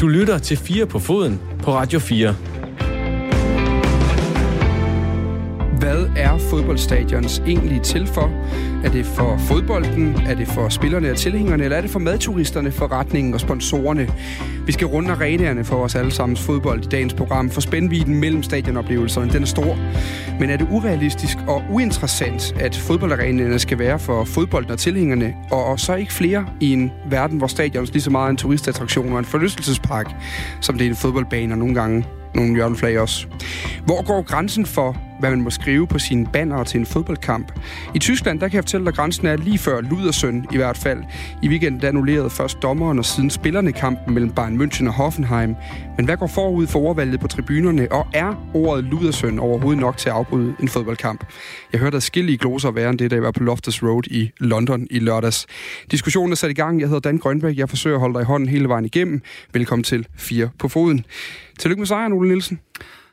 Du lytter til 4 på foden på Radio 4. Hvad er fodboldstadions egentlig til for? Er det for fodbolden? Er det for spillerne og tilhængerne? Eller er det for madturisterne, forretningen og sponsorerne? Vi skal runde arenaerne for os alle sammens fodbold i dagens program, for spændviden mellem stadionoplevelserne, den er stor. Men er det urealistisk og uinteressant, at fodboldarenaerne skal være for fodbolden og tilhængerne, og så ikke flere i en verden, hvor stadions lige så meget er en turistattraktion og en forlystelsespark, som det er en fodboldbane og nogle gange nogle hjørneflag også. Hvor går grænsen for, hvad man må skrive på sine banner til en fodboldkamp? I Tyskland, der kan jeg fortælle dig, at grænsen er lige før Ludersøn i hvert fald. I weekenden annullerede først dommeren og siden spillerne kampen mellem Bayern München og Hoffenheim. Men hvad går forud for overvalget på tribunerne, og er ordet Ludersøn overhovedet nok til at afbryde en fodboldkamp? Jeg hørte adskillige gloser værre end det, der var på Loftus Road i London i lørdags. Diskussionen er sat i gang. Jeg hedder Dan Grønberg. Jeg forsøger at holde dig i hånden hele vejen igennem. Velkommen til 4 på foden. Tillykke med sejren, Ole Nielsen.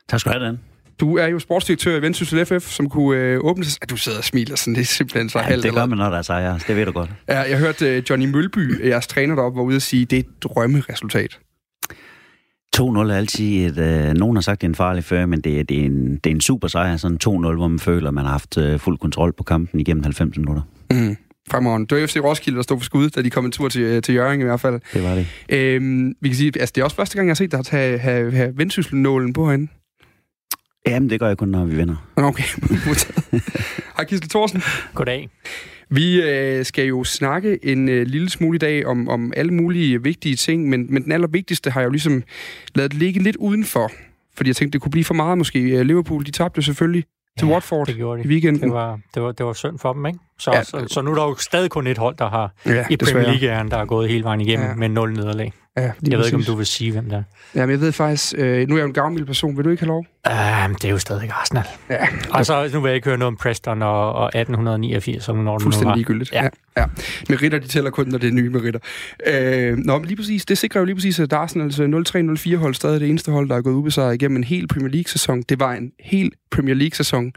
Tak skal du have, Dan. Du er jo sportsdirektør i Vendsyssel FF, som kunne øh, åbne sig... Du sidder og smiler sådan, det er simpelthen så ja, halvt. det gør man, når der er sejre. Det ved du godt. Ja, jeg hørte uh, Johnny Mølby, jeres træner deroppe, var ude at sige, det er et drømmeresultat. 2-0 er altid et... Øh, nogen har sagt, det er en farlig før, men det er, det, er en, det er en super sejr. Sådan 2-0, hvor man føler, at man har haft øh, fuld kontrol på kampen igennem 90 minutter. Mm. Fremragende. Det var FC Roskilde, der stod for skud, da de kom en tur til, til Jørgen i hvert fald. Det var det. Øhm, vi kan sige, altså det er også første gang, jeg har set dig have, have, have vendsyssel-nålen på herinde. Jamen, det gør jeg kun, når vi vinder. Okay. Hej, Kisle Thorsen. Goddag. Vi øh, skal jo snakke en øh, lille smule i dag om, om alle mulige vigtige ting, men, men den allervigtigste har jeg jo ligesom lavet ligge lidt udenfor. Fordi jeg tænkte, det kunne blive for meget måske. Liverpool, de tabte jo selvfølgelig til Ja, Watford det gjorde de. i weekenden. Det var, det, var, det var synd for dem, ikke? Så, Ja. så, så nu er der jo stadig kun et hold, der har ja, i Premier League, der er gået hele vejen igennem Ja. med nul nederlag. Ja, Jeg ved ikke, om du vil sige, hvem der Ja, men jeg ved faktisk... Øh, nu er jeg jo en gavmild person. Vil du ikke have lov? Uh, det er jo stadig Arsenal. Ja, Og så nu vil jeg ikke høre noget om Preston og, og 1889, eller når fuldstændig ligegyldigt. Ja. Ja. ja. Meritter, de tæller kun, når det er nye meritter. Øh, nå, men lige præcis, det sikrer jo lige præcis, at Arsenals 0-3-0-4 hold stadig er det eneste hold, der er gået ubesejret igennem en hel Premier League-sæson. Det var en hel Premier League-sæson.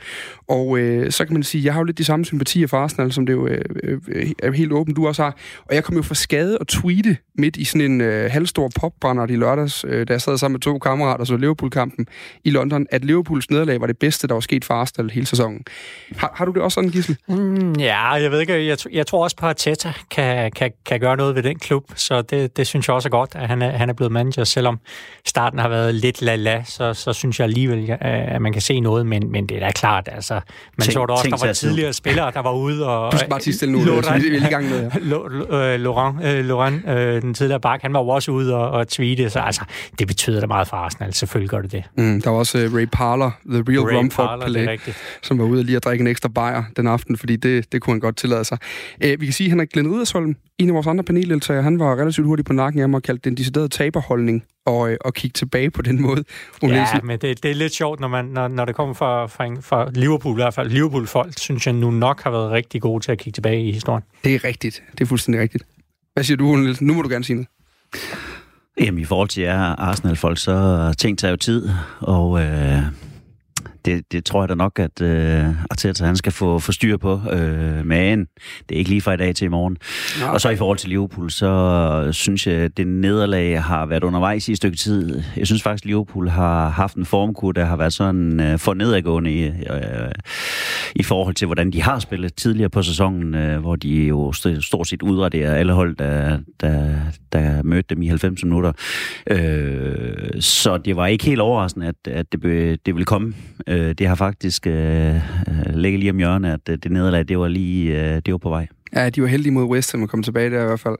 Og øh, så kan man sige, jeg har jo lidt de samme sympatier for Arsenal, som det jo øh, øh, er helt åbent, du også har. Og jeg kom jo for skade at tweete midt i sådan en øh, halvstor popbrænder i lørdags, øh, da jeg sad sammen med to kammerater, så Liverpool-kampen i London, at Liverpools nederlag var det bedste, der var sket for Arsenal hele sæsonen. Har, har du det også sådan, Gissel? Mm, ja, jeg ved ikke. Jeg, jeg tror også på, at Teta kan, kan, kan gøre noget ved den klub, så det, det synes jeg også er godt, at han er, han er blevet manager. Selvom starten har været lidt la-la, så, så synes jeg alligevel, at man kan se noget, men, men det er da klart, altså, man Tænk- så der også, tænk der var tidligere spillere, der var ude og... Du skal bare tige stille nu, så vi er i gang med. Lo- øh, Laurent, øh, Laurent øh, den tidligere bak, han var jo også ude og, og tweete, så altså, det betyder da meget for Arsenal. Selvfølgelig gør det det. Mm, der var også uh, Ray Parler, The Real Ray Rumford Parler, det er rigtigt. som var ude og lige at drikke en ekstra bajer den aften, fordi det, det kunne han godt tillade sig. Uh, vi kan sige, at Henrik Glenn Ridersholm, en af vores andre paneldeltagere, han var relativt hurtigt på nakken af mig og kaldte den deciderede taberholdning og, øh, og kigge tilbage på den måde. Ole Ja, men det, det er lidt sjovt, når, man, når, når det kommer fra, fra, en- fra Liverpool, i hvert fald Liverpool-folk, synes jeg nu nok har været rigtig gode til at kigge tilbage i historien. Det er rigtigt. Det er fuldstændig rigtigt. Hvad siger du, Ole? Nu må du gerne sige noget. Jamen, i forhold til jer Arsenal-folk, så ting tager jo tid, og øh, det, det tror jeg da nok, at øh, Arteta han skal få, få styr på. Øh, men det er ikke lige fra i dag til i morgen. Nå, Og så i forhold til Liverpool, så synes jeg, at det nederlag har været undervejs i et stykke tid. Jeg synes faktisk, at Liverpool har haft en formkur, der har været sådan øh, for nedadgående i, øh, i forhold til, hvordan de har spillet tidligere på sæsonen, øh, hvor de jo st- stort set udraderer alle hold, der, der, der mødte dem i 90 minutter. Øh, så det var ikke helt overraskende, at, at det, be, det ville komme. Øh, det har faktisk øh, øh, ligget lige om hjørnet, at øh, det nederlag, det var lige øh, det var på vej. Ja, de var heldige mod West Ham at komme tilbage der i hvert fald.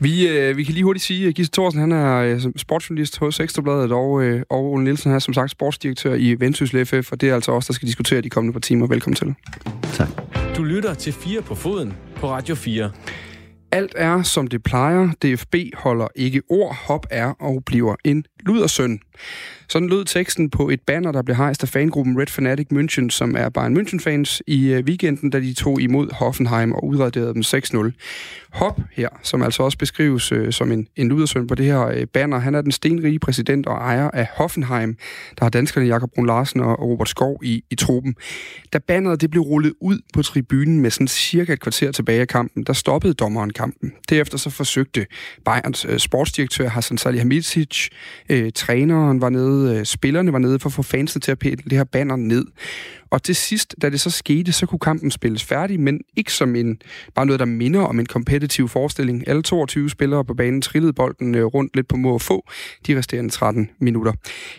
Vi, øh, vi kan lige hurtigt sige, at Gisse Thorsen han er øh, sportsjournalist hos Ekstrabladet, og, øh, og Ole Nielsen er som sagt sportsdirektør i Vendsyssel FF, og det er altså os, der skal diskutere de kommende par timer. Velkommen til. Tak. Du lytter til 4 på foden på Radio 4. Alt er, som det plejer. DFB holder ikke ord. Hop er og bliver en ludersøn. Sådan lød teksten på et banner, der blev hejst af fangruppen Red Fanatic München, som er Bayern München-fans, i øh, weekenden, da de tog imod Hoffenheim og udraderede dem 6-0. Hop her, som altså også beskrives øh, som en, en ludersøn på det her øh, banner, han er den stenrige præsident og ejer af Hoffenheim, der har danskerne Jakob Brun Larsen og Robert Skov i, i truppen. Da banneret det blev rullet ud på tribunen med sådan cirka et kvarter tilbage af kampen, der stoppede dommeren kampen. Derefter så forsøgte Bayerns øh, sportsdirektør Hassan Salihamidzic, øh, træneren var nede nede, øh, spillerne var nede for at få fansene til at pille det her banner ned. Og til sidst, da det så skete, så kunne kampen spilles færdig, men ikke som en bare noget, der minder om en kompetitiv forestilling. Alle 22 spillere på banen trillede bolden øh, rundt lidt på må få de resterende 13 minutter.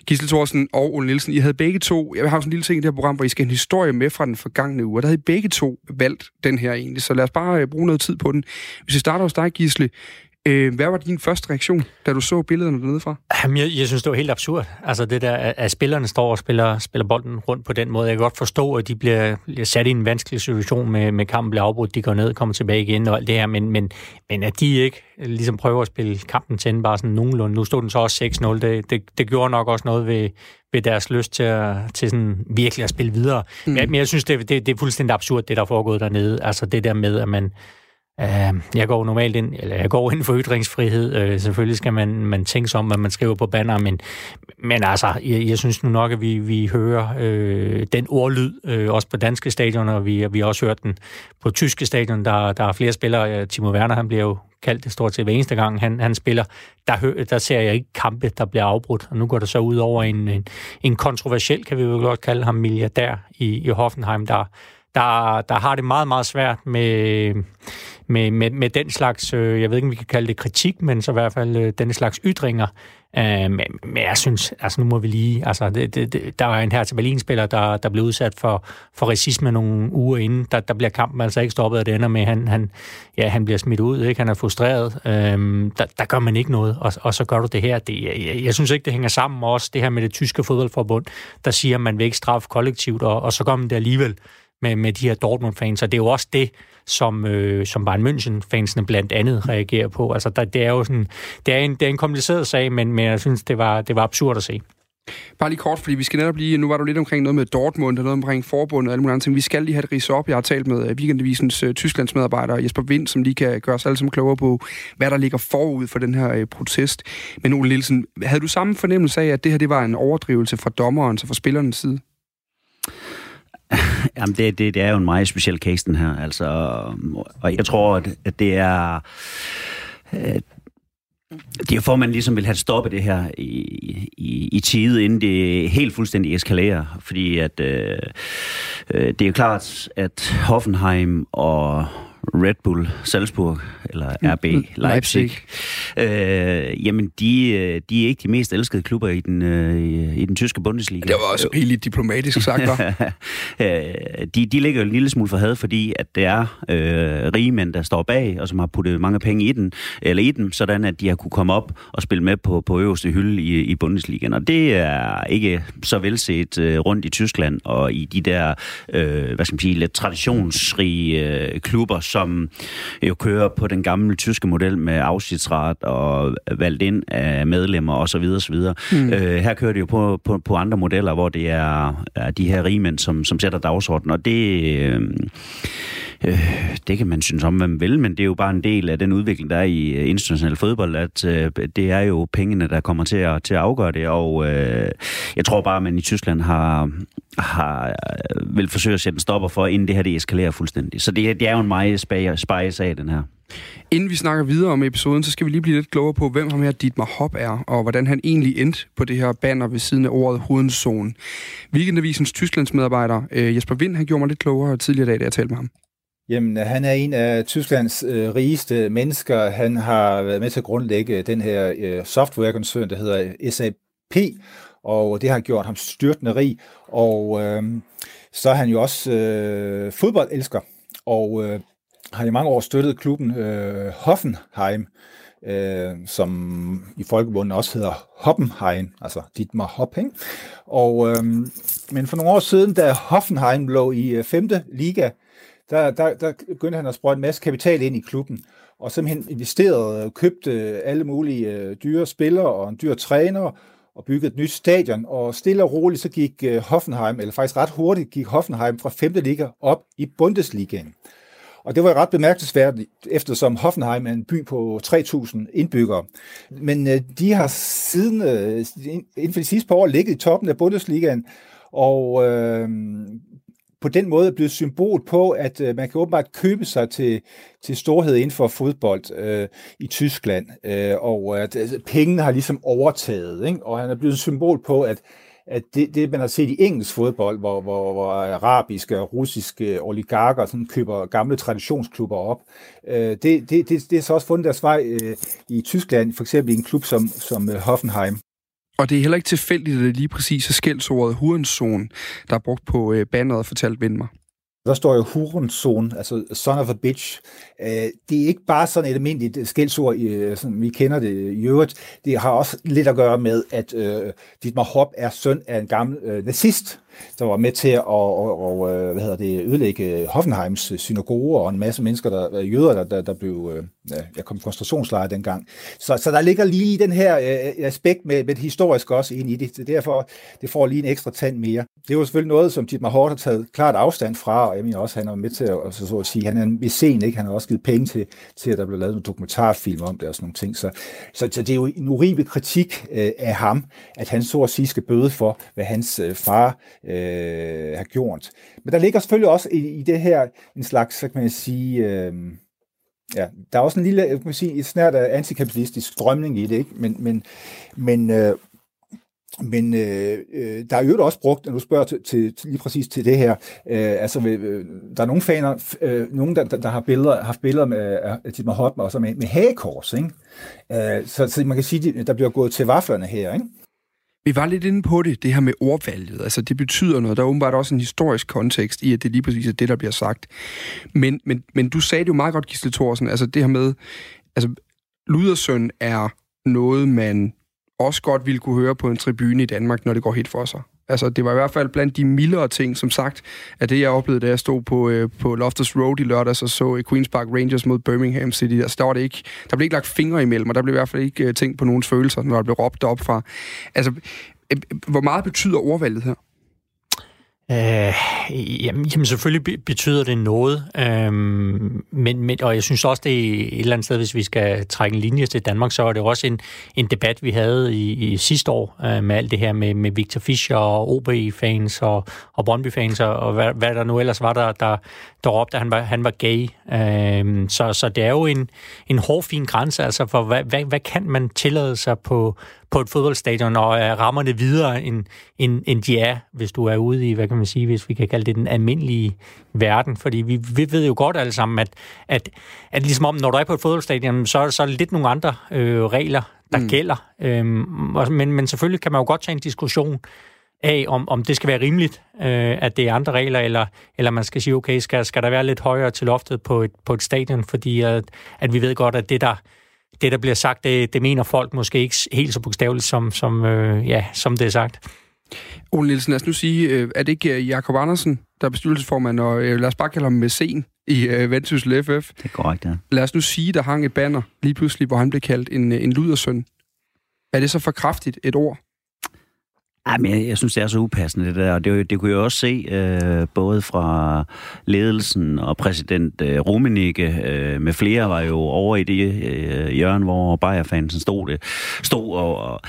Gisle Thorsen og Ole Nielsen, I havde begge to, jeg har sådan en lille ting i det her program, hvor I skal have en historie med fra den forgangne uge, og der havde I begge to valgt den her egentlig, så lad os bare øh, bruge noget tid på den. Hvis vi starter hos dig, Gisle, Øh, hvad var din første reaktion, da du så billederne dernede fra? Jamen, jeg, jeg synes, det var helt absurd. Altså det der, at spillerne står og spiller, spiller bolden rundt på den måde. Jeg kan godt forstå, at de bliver, bliver sat i en vanskelig situation med, med kampen bliver afbrudt, de går ned, kommer tilbage igen og alt det her, men, men, men at de ikke ligesom prøver at spille kampen til bare sådan nogenlunde. Nu stod den så også 6-0. Det, det, det gjorde nok også noget ved, ved deres lyst til, at, til sådan virkelig at spille videre. Mm. Men, men jeg synes, det, det, det er fuldstændig absurd, det der er foregået dernede. Altså det der med, at man Øhm, jeg går normalt ind, eller jeg går ind for ytringsfrihed. Uh, selvfølgelig skal man, man tænke sig om, hvad man skriver på banner, men, men altså, jeg, jeg synes nu nok, at vi, vi hører øh, den ordlyd, øh, også på danske stadioner, og vi, vi har også hørt den på tyske stadion. Der, der er flere spillere. Timo Werner, han bliver jo kaldt det stort set hver eneste gang, han, han spiller. Der, hø, der ser jeg ikke kampe, der bliver afbrudt, og nu går det så ud over en, en, en kontroversiel, kan vi jo godt kalde ham, milliardær i, i Hoffenheim, der, der, der har det meget, meget svært med med, med, med den slags, øh, jeg ved ikke, om vi kan kalde det kritik, men så i hvert fald øh, den slags ytringer. Øh, men, men jeg synes, altså nu må vi lige, altså det, det, det, der var en her til Berlin-spiller, der, der blev udsat for, for racisme nogle uger inden, der, der bliver kampen altså ikke stoppet, og det ender med, at han, han, ja, han bliver smidt ud, ikke? han er frustreret, øh, der, der gør man ikke noget, og, og så gør du det her. Det, jeg, jeg synes ikke, det hænger sammen også, det her med det tyske fodboldforbund, der siger, at man vil ikke straffe kollektivt, og, og så gør man det alligevel med, med de her Dortmund-fans, og det er jo også det, som, øh, som Bayern München-fansene blandt andet reagerer på. Altså, der, det er jo sådan, det er en, det er en kompliceret sag, men, men jeg synes, det var, det var absurd at se. Bare lige kort, fordi vi skal netop lige, nu var du lidt omkring noget med Dortmund og noget omkring forbundet og alle mulige andre ting. Vi skal lige have det ridset op. Jeg har talt med øh, Weekendavisens øh, uh, Tysklands medarbejder Jesper Vind, som lige kan gøre os alle sammen klogere på, hvad der ligger forud for den her uh, protest. Men Ole Nielsen, havde du samme fornemmelse af, at det her det var en overdrivelse fra dommerens og fra spillernes side? Jamen, det, det, det er jo en meget speciel case, den her. Altså, og jeg tror, at, at det er... At det er for, at man ligesom vil have stoppet det her i, i, i tide, inden det helt fuldstændig eskalerer. Fordi at, øh, øh det er jo klart, at Hoffenheim og Red Bull Salzburg, eller mm, RB mm, Leipzig, øh, jamen de, øh, de er ikke de mest elskede klubber i den, øh, i den tyske Bundesliga. Det var også helt diplomatisk sagt, var. Øh, de, de ligger jo en lille smule for had, fordi at det er øh, rige mænd, der står bag, og som har puttet mange penge i den, eller i dem, sådan at de har kunne komme op og spille med på, på øverste hylde i, i Bundesligaen. Og det er ikke så velset øh, rundt i Tyskland og i de der, øh, hvad skal man sige, lidt traditionsrige øh, klubber, som jo kører på den gamle tyske model med afsitsret og valgt ind af medlemmer osv. osv. Mm. Øh, her kører det jo på, på, på andre modeller, hvor det er, er de her rigmænd, som, som sætter dagsordenen, og det... Øh, øh, det kan man synes om, hvad man vil, men det er jo bare en del af den udvikling, der er i øh, international fodbold, at øh, det er jo pengene, der kommer til at, til at afgøre det, og øh, jeg tror bare, at man i Tyskland har, har øh, vil forsøge at sætte en stopper for, inden det her det eskalerer fuldstændig. Så det, det er jo en meget spejre af, den her. Inden vi snakker videre om episoden, så skal vi lige blive lidt klogere på, hvem ham her Dietmar Hopp er, og hvordan han egentlig endte på det her banner ved siden af ordet Hovedenzone. Weekendavisens Tysklands medarbejder øh, Jesper Vind, han gjorde mig lidt klogere tidligere i dag, da jeg talte med ham. Jamen, han er en af Tysklands øh, rigeste mennesker. Han har været med til at grundlægge den her øh, softwarekoncern, der hedder SAP, og det har gjort ham styrtende rig. Og øh, så er han jo også øh, fodboldelsker, og øh, har i mange år støttet klubben øh, Hoffenheim, øh, som i folkebunden også hedder Hoppenheim, altså Dietmar Hopp. Ikke? Og, øh, men for nogle år siden, da Hoffenheim lå i øh, femte liga, der, der, der begyndte han at sprøjte en masse kapital ind i klubben, og simpelthen investerede, og købte alle mulige øh, dyre spillere og en dyr træner, og byggede et nyt stadion, og stille og roligt så gik øh, Hoffenheim, eller faktisk ret hurtigt gik Hoffenheim fra 5. liga op i Bundesligaen. Og det var ret bemærkelsesværdigt, eftersom Hoffenheim er en by på 3.000 indbyggere. Men øh, de har siden, øh, inden for de sidste par år, ligget i toppen af Bundesligaen, og øh, på den måde blevet symbol på, at øh, man kan åbenbart købe sig til, til storhed inden for fodbold øh, i Tyskland, øh, og øh, at altså, pengene har ligesom overtaget, ikke? og han er blevet et symbol på, at at det, det, man har set i engelsk fodbold, hvor, hvor, hvor arabiske og russiske oligarker sådan køber gamle traditionsklubber op, øh, det, det, det, det er så også fundet deres vej øh, i Tyskland, for eksempel i en klub som, som øh, Hoffenheim. Og det er heller ikke tilfældigt, at det lige præcis er skældsordet Hurenson, der er brugt på øh, banneret, fortalt mig. Der står jo Hurenson, altså son of a bitch. Øh, det er ikke bare sådan et almindeligt skældsord, øh, som vi kender det i øvrigt. Det har også lidt at gøre med, at uh, Dietmar Hopp er søn af en gammel uh, nazist, der var med til at og, og, hvad hedder det, ødelægge Hoffenheims synagoge og en masse mennesker, der jøder, der, der, der blev ja, kom i koncentrationslejre dengang. Så, så der ligger lige den her aspekt med, med det historiske også ind i det. Så derfor det får lige en ekstra tand mere. Det er jo selvfølgelig noget, som Dietmar Hopp har taget klart afstand fra, og jeg mener også, han er med til at, altså, så at sige, han er en mecen, ikke? Han har også givet penge til, til at der blev lavet en dokumentarfilm om det og sådan nogle ting. Så, så, så det er jo en urimelig kritik øh, af ham, at han så at sige skal bøde for, hvad hans øh, far øh, har gjort. Men der ligger selvfølgelig også i, i det her en slags, så kan man sige... Øh, Ja, der er også en lille, øh, kan man sige, et snært øh, antikapitalistisk strømning i det, ikke? Men, men, men, øh, men øh, øh, der er jo også brugt, når du spørger til, til, lige præcis til det her, øh, altså øh, øh der er nogle faner, øh, nogen der, der, der har billeder, haft billeder med, af Dietmar Hoppen, og så med, med hagekors, ikke? Øh, så, så man kan sige, der bliver gået til vaflerne her, ikke? Vi var lidt inde på det, det her med ordvalget. Altså, det betyder noget. Der er åbenbart også en historisk kontekst i, at det lige præcis er det, der bliver sagt. Men, men, men du sagde det jo meget godt, Gisle Thorsen, altså det her med, altså, Ludersøn er noget, man også godt ville kunne høre på en tribune i Danmark, når det går helt for sig. Altså, det var i hvert fald blandt de mildere ting, som sagt, at det, jeg oplevede, da jeg stod på, øh, på Loftus Road i lørdags og så Queen's Park Rangers mod Birmingham City. Altså, der, var det ikke, der blev ikke lagt fingre imellem, og der blev i hvert fald ikke øh, tænkt på nogens følelser, når der blev råbt op fra. Altså, øh, øh hvor meget betyder ordvalget her? Øh, jamen, jamen, selvfølgelig betyder det noget, øh, men, men, og jeg synes også, det er et eller andet sted, hvis vi skal trække en linje til Danmark, så er det også en, en debat, vi havde i, i sidste år øh, med alt det her med, med Victor Fischer og OB-fans og, og Brøndby-fans og, og hvad, hvad der nu ellers var, der, der, der råbte, at han var, han var gay. Øh, så, så det er jo en, en hård, fin grænse, altså for hvad, hvad, hvad kan man tillade sig på, på et fodboldstadion, og er rammerne videre, end, end, end de er, hvis du er ude i, hvad kan man sige, hvis vi kan kalde det den almindelige verden. Fordi vi, vi ved jo godt alle sammen, at, at, at ligesom om, når du er på et fodboldstadion, så, så er det lidt nogle andre øh, regler, der mm. gælder. Øhm, men, men selvfølgelig kan man jo godt tage en diskussion af, om, om det skal være rimeligt, øh, at det er andre regler, eller, eller man skal sige, okay, skal, skal der være lidt højere til loftet på et, på et stadion, fordi at, at vi ved godt, at det, der det, der bliver sagt, det, det mener folk måske ikke helt så bogstaveligt, som, som, øh, ja, som det er sagt. Ole Nielsen, lad os nu sige, øh, er det ikke øh, Jakob Andersen, der er bestyrelsesformand, og øh, lad os bare kalde ham Mæcen i øh, Vendsyssel FF. Det er korrekt, ja. Lad os nu sige, der hang et banner lige pludselig, hvor han blev kaldt en, en ludersøn. Er det så for kraftigt et ord? Ej, men jeg, jeg synes, det er så upassende, det der. Og det, det kunne jeg også se, øh, både fra ledelsen og præsident øh, Rummenigge øh, med flere var jo over i det øh, hjørne, hvor Bayer-fansen stod, det, stod og, og,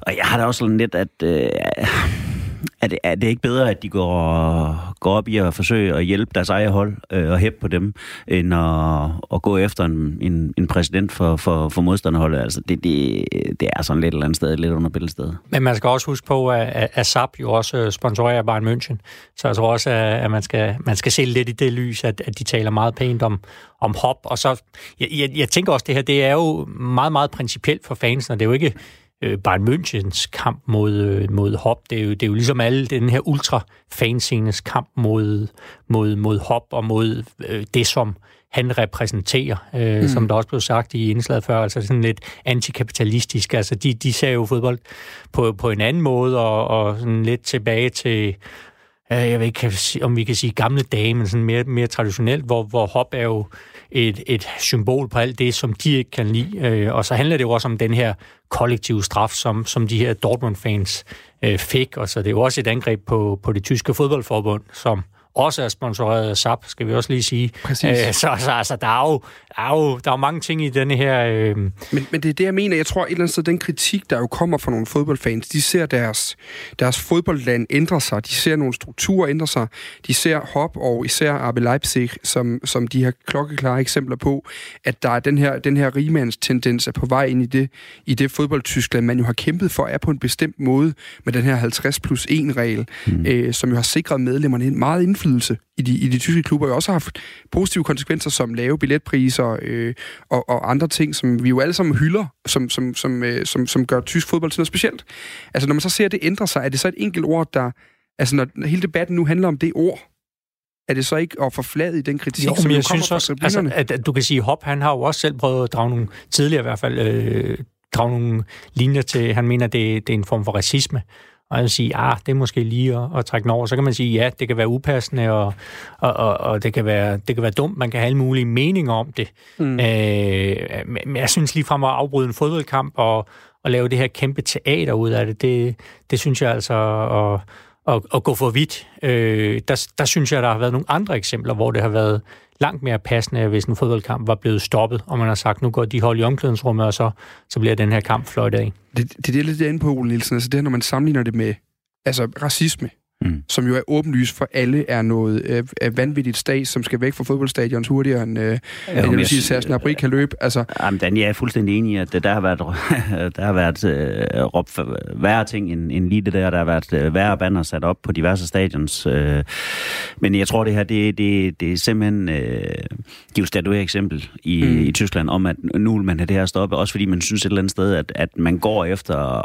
og jeg har da også lidt, at... Øh, er det, er det ikke bedre, at de går, går op i at forsøge at hjælpe deres eget hold øh, og hæppe på dem, end at, at gå efter en, en, en præsident for, for, for modstanderholdet? Altså, det, det, det er sådan lidt eller andet sted, lidt under billedsted. Men man skal også huske på, at, at SAP jo også øh, sponsorerer Bayern München, så jeg tror også, at man skal, man skal se lidt i det lys, at, at de taler meget pænt om, om hop, og så, jeg, jeg, jeg tænker også, det her, det er jo meget, meget principielt for fansen, og det er jo ikke øh, Bayern Münchens kamp mod, øh, mod hop. Det er, jo, det er jo ligesom alle den her ultra-fanscenes kamp mod, mod, mod hop og mod øh, det, som han repræsenterer, øh, mm. som der også blev sagt i indslaget før, altså sådan lidt antikapitalistisk. Altså de, de ser jo fodbold på, på en anden måde, og, og sådan lidt tilbage til jeg ved ikke, om vi kan sige gamle dage, men sådan mere, mere traditionelt, hvor, hvor hop er jo et, et symbol på alt det, som de ikke kan lide. Øh, og så handler det jo også om den her kollektive straf, som, som de her Dortmund-fans øh, fik. Og så det er jo også et angreb på, på det tyske fodboldforbund, som også er sponsoreret af SAP, skal vi også lige sige. Præcis. Æ, så så altså, der, er jo, er jo, der er jo mange ting i denne her... Øh... Men, men det er det, jeg mener. Jeg tror et eller andet sted, den kritik, der jo kommer fra nogle fodboldfans, de ser deres, deres fodboldland ændre sig. De ser nogle strukturer ændre sig. De ser Hop og især RB Leipzig som, som de her klokkeklare eksempler på, at der er den her, den her rigmandstendens er på vej ind i det, i det fodboldtyskland, man jo har kæmpet for, er på en bestemt måde med den her 50 plus 1 regel, mm. øh, som jo har sikret medlemmerne meget indflydelse i de, i de tyske klubber, jo også har haft positive konsekvenser som lave billetpriser øh, og, og andre ting, som vi jo alle sammen hylder, som, som, som, øh, som, som gør tysk fodbold til noget specielt. Altså når man så ser, at det ændrer sig, er det så et enkelt ord, der... Altså når hele debatten nu handler om det ord, er det så ikke at forflade i den kritik, jo, som jeg synes også, altså, at, at du kan sige, Hop, han har jo også selv prøvet at drage nogle, tidligere i hvert fald, øh, drage nogle linjer til, han mener, det, det er en form for racisme og sige, ah, det er måske lige at, at trække den over. Så kan man sige, ja, det kan være upassende, og, og, og, og det, kan være, det kan være dumt. Man kan have alle mulige meninger om det. Mm. Øh, men jeg synes lige frem at afbryde en fodboldkamp og, og lave det her kæmpe teater ud af det, det, det synes jeg altså at, at, at gå for vidt. Øh, der, der synes jeg, der har været nogle andre eksempler, hvor det har været langt mere passende, hvis en fodboldkamp var blevet stoppet, og man har sagt, nu går de hold i omklædningsrummet, og så, så bliver den her kamp fløjt af. Det, det, det er lidt inde på, Ole Nielsen. Altså det her, når man sammenligner det med altså, racisme mm. som jo er åbenlyst for alle, er noget øh, er vanvittigt stat, som skal væk fra fodboldstadions hurtigere end, øh, ja, jeg vil sige, Sersen Abri kan løbe. Altså. Jamen, Dan, jeg er fuldstændig enig i, at der har været, der har været øh, råbt værre ting end, end lige det der. Der har været øh, værre banner sat op på diverse stadions. Øh, men jeg tror, det her, det, det, det er simpelthen... Øh, det jo statueret eksempel i, mm. i Tyskland om, at nu vil man have det her stoppe, også fordi man synes et eller andet sted, at, at man går efter,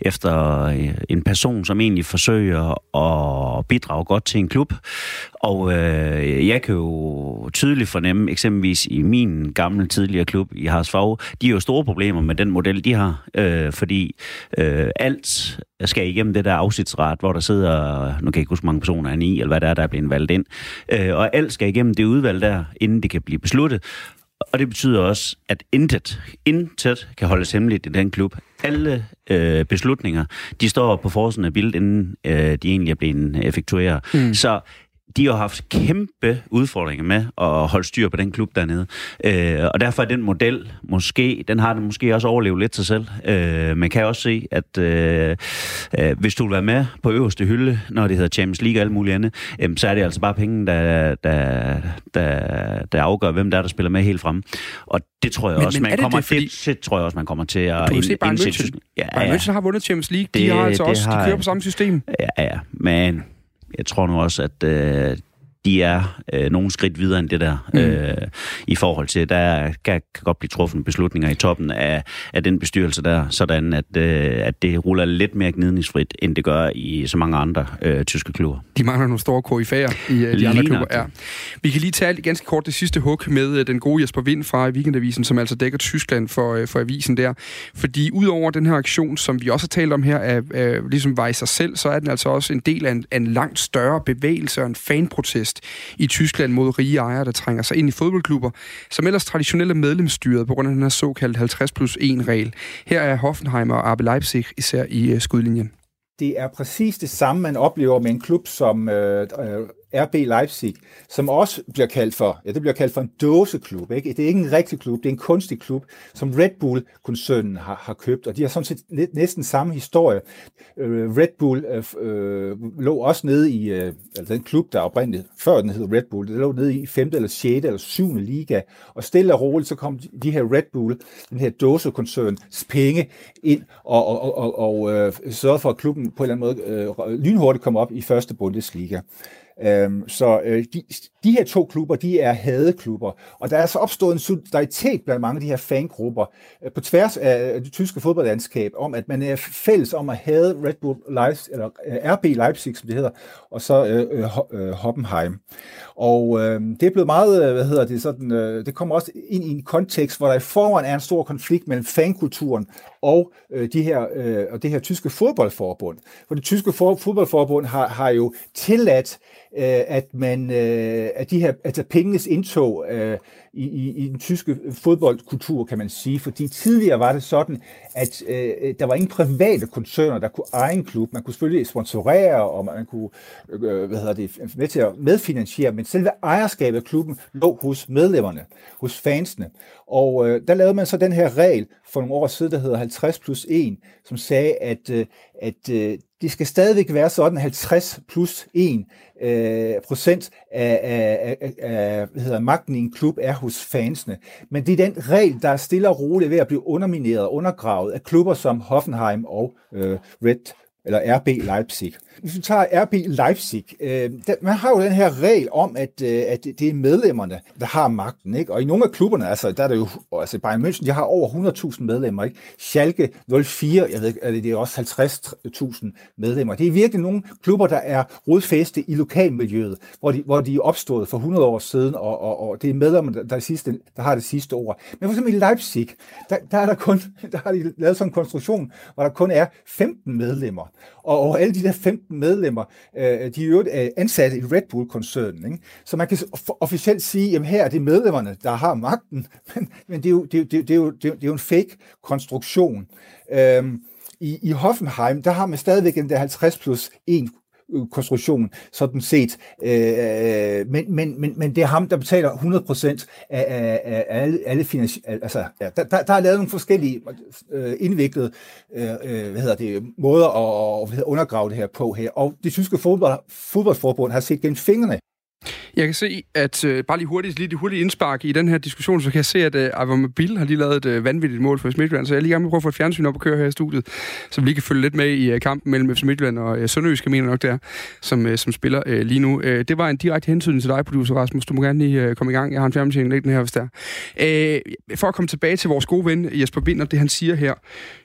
efter en person, som egentlig forsøger at og bidrage godt til en klub. Og øh, jeg kan jo tydeligt fornemme, eksempelvis i min gamle tidligere klub i Harsfag, de har jo store problemer med den model, de har, øh, fordi øh, alt skal igennem det der afsitsret, hvor der sidder, nu kan jeg ikke huske, mange personer er i, eller hvad der er, der er blevet valgt ind. Øh, og alt skal igennem det udvalg der, inden det kan blive besluttet. Og det betyder også, at intet, intet kan holdes hemmeligt i den klub. Alle øh, beslutninger, de står på forsiden af billedet, inden øh, de egentlig er blevet effektueret. Mm. Så de har haft kæmpe udfordringer med at holde styr på den klub dernede. Øh, og derfor er den model måske, den har den måske også overlevet lidt sig selv. Øh, man kan også se, at øh, øh, hvis du vil være med på øverste hylde, når det hedder Champions League og alt muligt andet, øh, så er det altså bare penge, der, der, der, der afgør, hvem der er, der spiller med helt frem. Og det tror jeg men, også, men man kommer det, fordi... det, det, tror jeg også, man kommer til at... Du kan se, Bayern München, ja, Bayern München har vundet Champions League. Det, de har altså også, har, de kører på samme system. Ja, ja, men jeg tror nu også, at øh, de er øh, nogle skridt videre end det der, mm. øh, i forhold til, der kan, kan godt blive truffet beslutninger i toppen af, af den bestyrelse der, sådan at, øh, at det ruller lidt mere gnidningsfrit, end det gør i så mange andre øh, tyske klubber. De mangler nogle store KF'er i øh, de Ligner andre klubber. Ja. Vi kan lige tage ganske kort det sidste hug med øh, den gode Jesper Vind fra Weekendavisen, som altså dækker Tyskland for, øh, for avisen der. Fordi udover den her aktion, som vi også har talt om her, er, er, ligesom var i sig selv, så er den altså også en del af en, af en langt større bevægelse og en fanprotest protest i Tyskland mod rige ejere, der trænger sig ind i fodboldklubber, som ellers traditionelt er medlemsstyret på grund af den her såkaldte 50 plus 1 regel. Her er Hoffenheim og RB Leipzig især i øh, skudlinjen. Det er præcis det samme, man oplever med en klub som øh, øh RB Leipzig, som også bliver kaldt for, ja, det bliver kaldt for en dåseklub. Ikke? Det er ikke en rigtig klub, det er en kunstig klub, som Red Bull-koncernen har, har købt, og de har sådan set næsten samme historie. Øh, Red Bull øh, øh, lå også nede i, øh, altså den klub, der oprindeligt, før den hed Red Bull, det lå nede i 5. eller 6. eller 7. liga, og stille og roligt, så kom de her Red Bull, den her dåsekoncerns penge ind og, og, og, og øh, sørgede for, at klubben på en eller anden måde øh, lynhurtigt kom op i første Bundesliga. Øhm, så øh, de, de her to klubber, de er hadeklubber, og der er så opstået en solidaritet blandt mange af de her fangrupper øh, på tværs af øh, det tyske fodboldlandskab, om at man er fælles om at hade Red Bull Leipzig, eller øh, RB Leipzig, som det hedder, og så øh, øh, Hoppenheim. Øh, og øh, det er blevet meget, øh, hvad hedder det, sådan, øh, det kommer også ind i en kontekst, hvor der i forvejen er en stor konflikt mellem fankulturen og øh, de her øh, og det her tyske fodboldforbund. For det tyske for, fodboldforbund har, har jo tilladt øh, at man øh, at de her altså pengenes indtog øh, i, i, i den tyske fodboldkultur, kan man sige. Fordi tidligere var det sådan, at øh, øh der var ingen private koncerner, der kunne eje en klub. Man kunne selvfølgelig sponsorere, og man kunne øh, hvad hedder det, med til at medfinansiere, men selve ejerskabet af klubben lå hos medlemmerne, hos fansene. Og øh, der lavede man så den her regel for nogle år siden, der hedder 50 plus 1, som sagde, at, øh, at øh, det skal stadigvæk være sådan 50 plus 1 øh, procent af, af, af, af hvad hedder, magten i en klub er hos fansene. Men det er den regel, der er stille og roligt ved at blive undermineret og undergravet af klubber som Hoffenheim og øh, Red eller RB Leipzig. Hvis vi tager RB Leipzig, øh, der, man har jo den her regel om, at, øh, at det er medlemmerne, der har magten. Ikke? Og i nogle af klubberne, altså, der er det jo, altså Bayern München, de har over 100.000 medlemmer. Ikke? Schalke 04, jeg ved ikke, det er også 50.000 medlemmer. Det er virkelig nogle klubber, der er rodfæste i lokalmiljøet, hvor de, hvor de er opstået for 100 år siden, og, og, og det er medlemmerne, der, der, sidste, der har det sidste ord. Men for eksempel i Leipzig, der, der, er der, kun, der har de lavet sådan en konstruktion, hvor der kun er 15 medlemmer. Og, og alle de der 15 medlemmer, øh, de er jo øh, ansatte i Red Bull-koncernen. Ikke? Så man kan officielt sige, at her er det medlemmerne, der har magten, men, men det, er jo, det, det, det, er jo, det, er jo en fake konstruktion. Øhm, i, I Hoffenheim, der har man stadigvæk den der 50 plus 1 Øh, konstruktion, sådan set. Øh, øh, men, men, men, men det er ham, der betaler 100% af, af, af alle, alle finansi- altså, ja, der, der, der er lavet nogle forskellige øh, indviklede øh, øh hvad hedder det, måder at, at undergrave det her på her. Og det tyske fodbold, fodboldforbund har set gennem fingrene jeg kan se, at øh, bare lige hurtigt, lige det hurtige indspark i den her diskussion, så kan jeg se, at øh, Mobil har lige lavet et øh, vanvittigt mål for FC Midtjylland, så jeg er lige gerne med at prøve at få et fjernsyn op og køre her i studiet, så vi lige kan følge lidt med i øh, kampen mellem FC Midtjylland og øh, Sønderjysk, mener nok der, som, øh, som spiller øh, lige nu. Øh, det var en direkte hensyn til dig, producer Rasmus. Du må gerne lige øh, komme i gang. Jeg har en fjernsyn den her, hvis der. Øh, for at komme tilbage til vores gode ven Jesper Binder, det han siger her,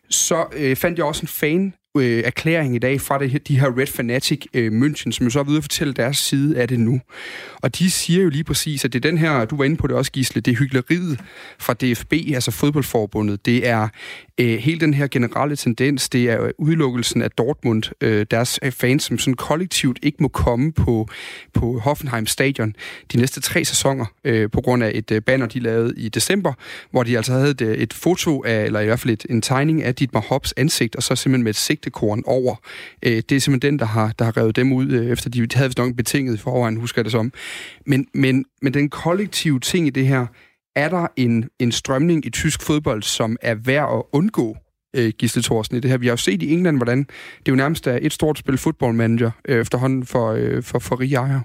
så øh, fandt jeg også en fan øh, erklæring i dag fra det, de her Red Fanatic øh, München, som jo så er ved at fortælle deres side af det nu. Og de siger jo lige præcis, at det er den her, du var inde på det også, Gisle, det er hyggeleriet fra DFB, altså fodboldforbundet. Det er øh, hele den her generelle tendens, det er udelukkelsen af Dortmund, øh, deres øh, fans, som sådan kollektivt ikke må komme på, på Hoffenheim Stadion de næste tre sæsoner, øh, på grund af et øh, banner, de lavede i december, hvor de altså havde et, øh, et foto af, eller i hvert fald et, en tegning af Dietmar Hopps ansigt, og så simpelthen med et sigtekorn over. Øh, det er simpelthen den, der har, der har revet dem ud, øh, efter de havde vist nok betinget i forvejen, husker jeg det som. Men, men, men den kollektive ting i det her, er der en, en strømning i tysk fodbold, som er værd at undgå, øh, Gisle Thorsen, i det her. Vi har jo set i England, hvordan det jo nærmest er et stort spil fodboldmanager øh, efterhånden for, øh, for, for rige ejere.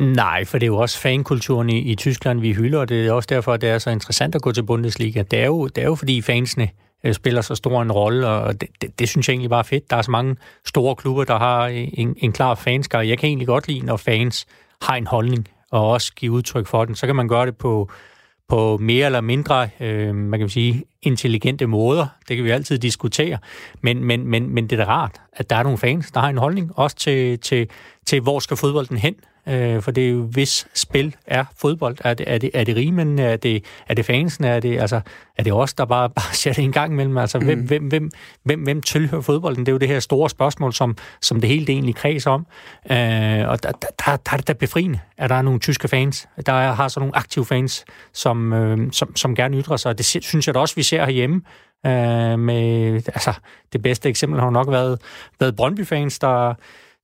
Nej, for det er jo også fankulturen i, i Tyskland, vi hylder, og det er også derfor, at det er så interessant at gå til Bundesliga. Det er jo, det er jo fordi fansene øh, spiller så stor en rolle, og det, det, det synes jeg egentlig bare er fedt. Der er så mange store klubber, der har en, en klar fanskar. Jeg kan egentlig godt lide, når fans har en holdning, og også give udtryk for den. Så kan man gøre det på, på mere eller mindre, øh, man kan sige, intelligente måder. Det kan vi altid diskutere. Men, men, men, men det er da rart, at der er nogle fans, der har en holdning, også til, til, til hvor skal fodbolden hen. Øh, for det er jo, hvis spil er fodbold. Er det, er det, er det rimen? Er det, er det fansen? Er det, altså, er det os, der bare, bare ser det en gang imellem? Altså, mm. hvem, hvem, hvem, hvem, hvem tilhører fodbolden? Det er jo det her store spørgsmål, som, som det hele det egentlig kreds om. Øh, og der, der, der, der er det da befriende, at der er nogle tyske fans. Der er, har så nogle aktive fans, som, øh, som, som gerne ytrer sig. Det synes jeg da også, vi især herhjemme. Øh, med, altså, det bedste eksempel har nok været, været Brøndby-fans, der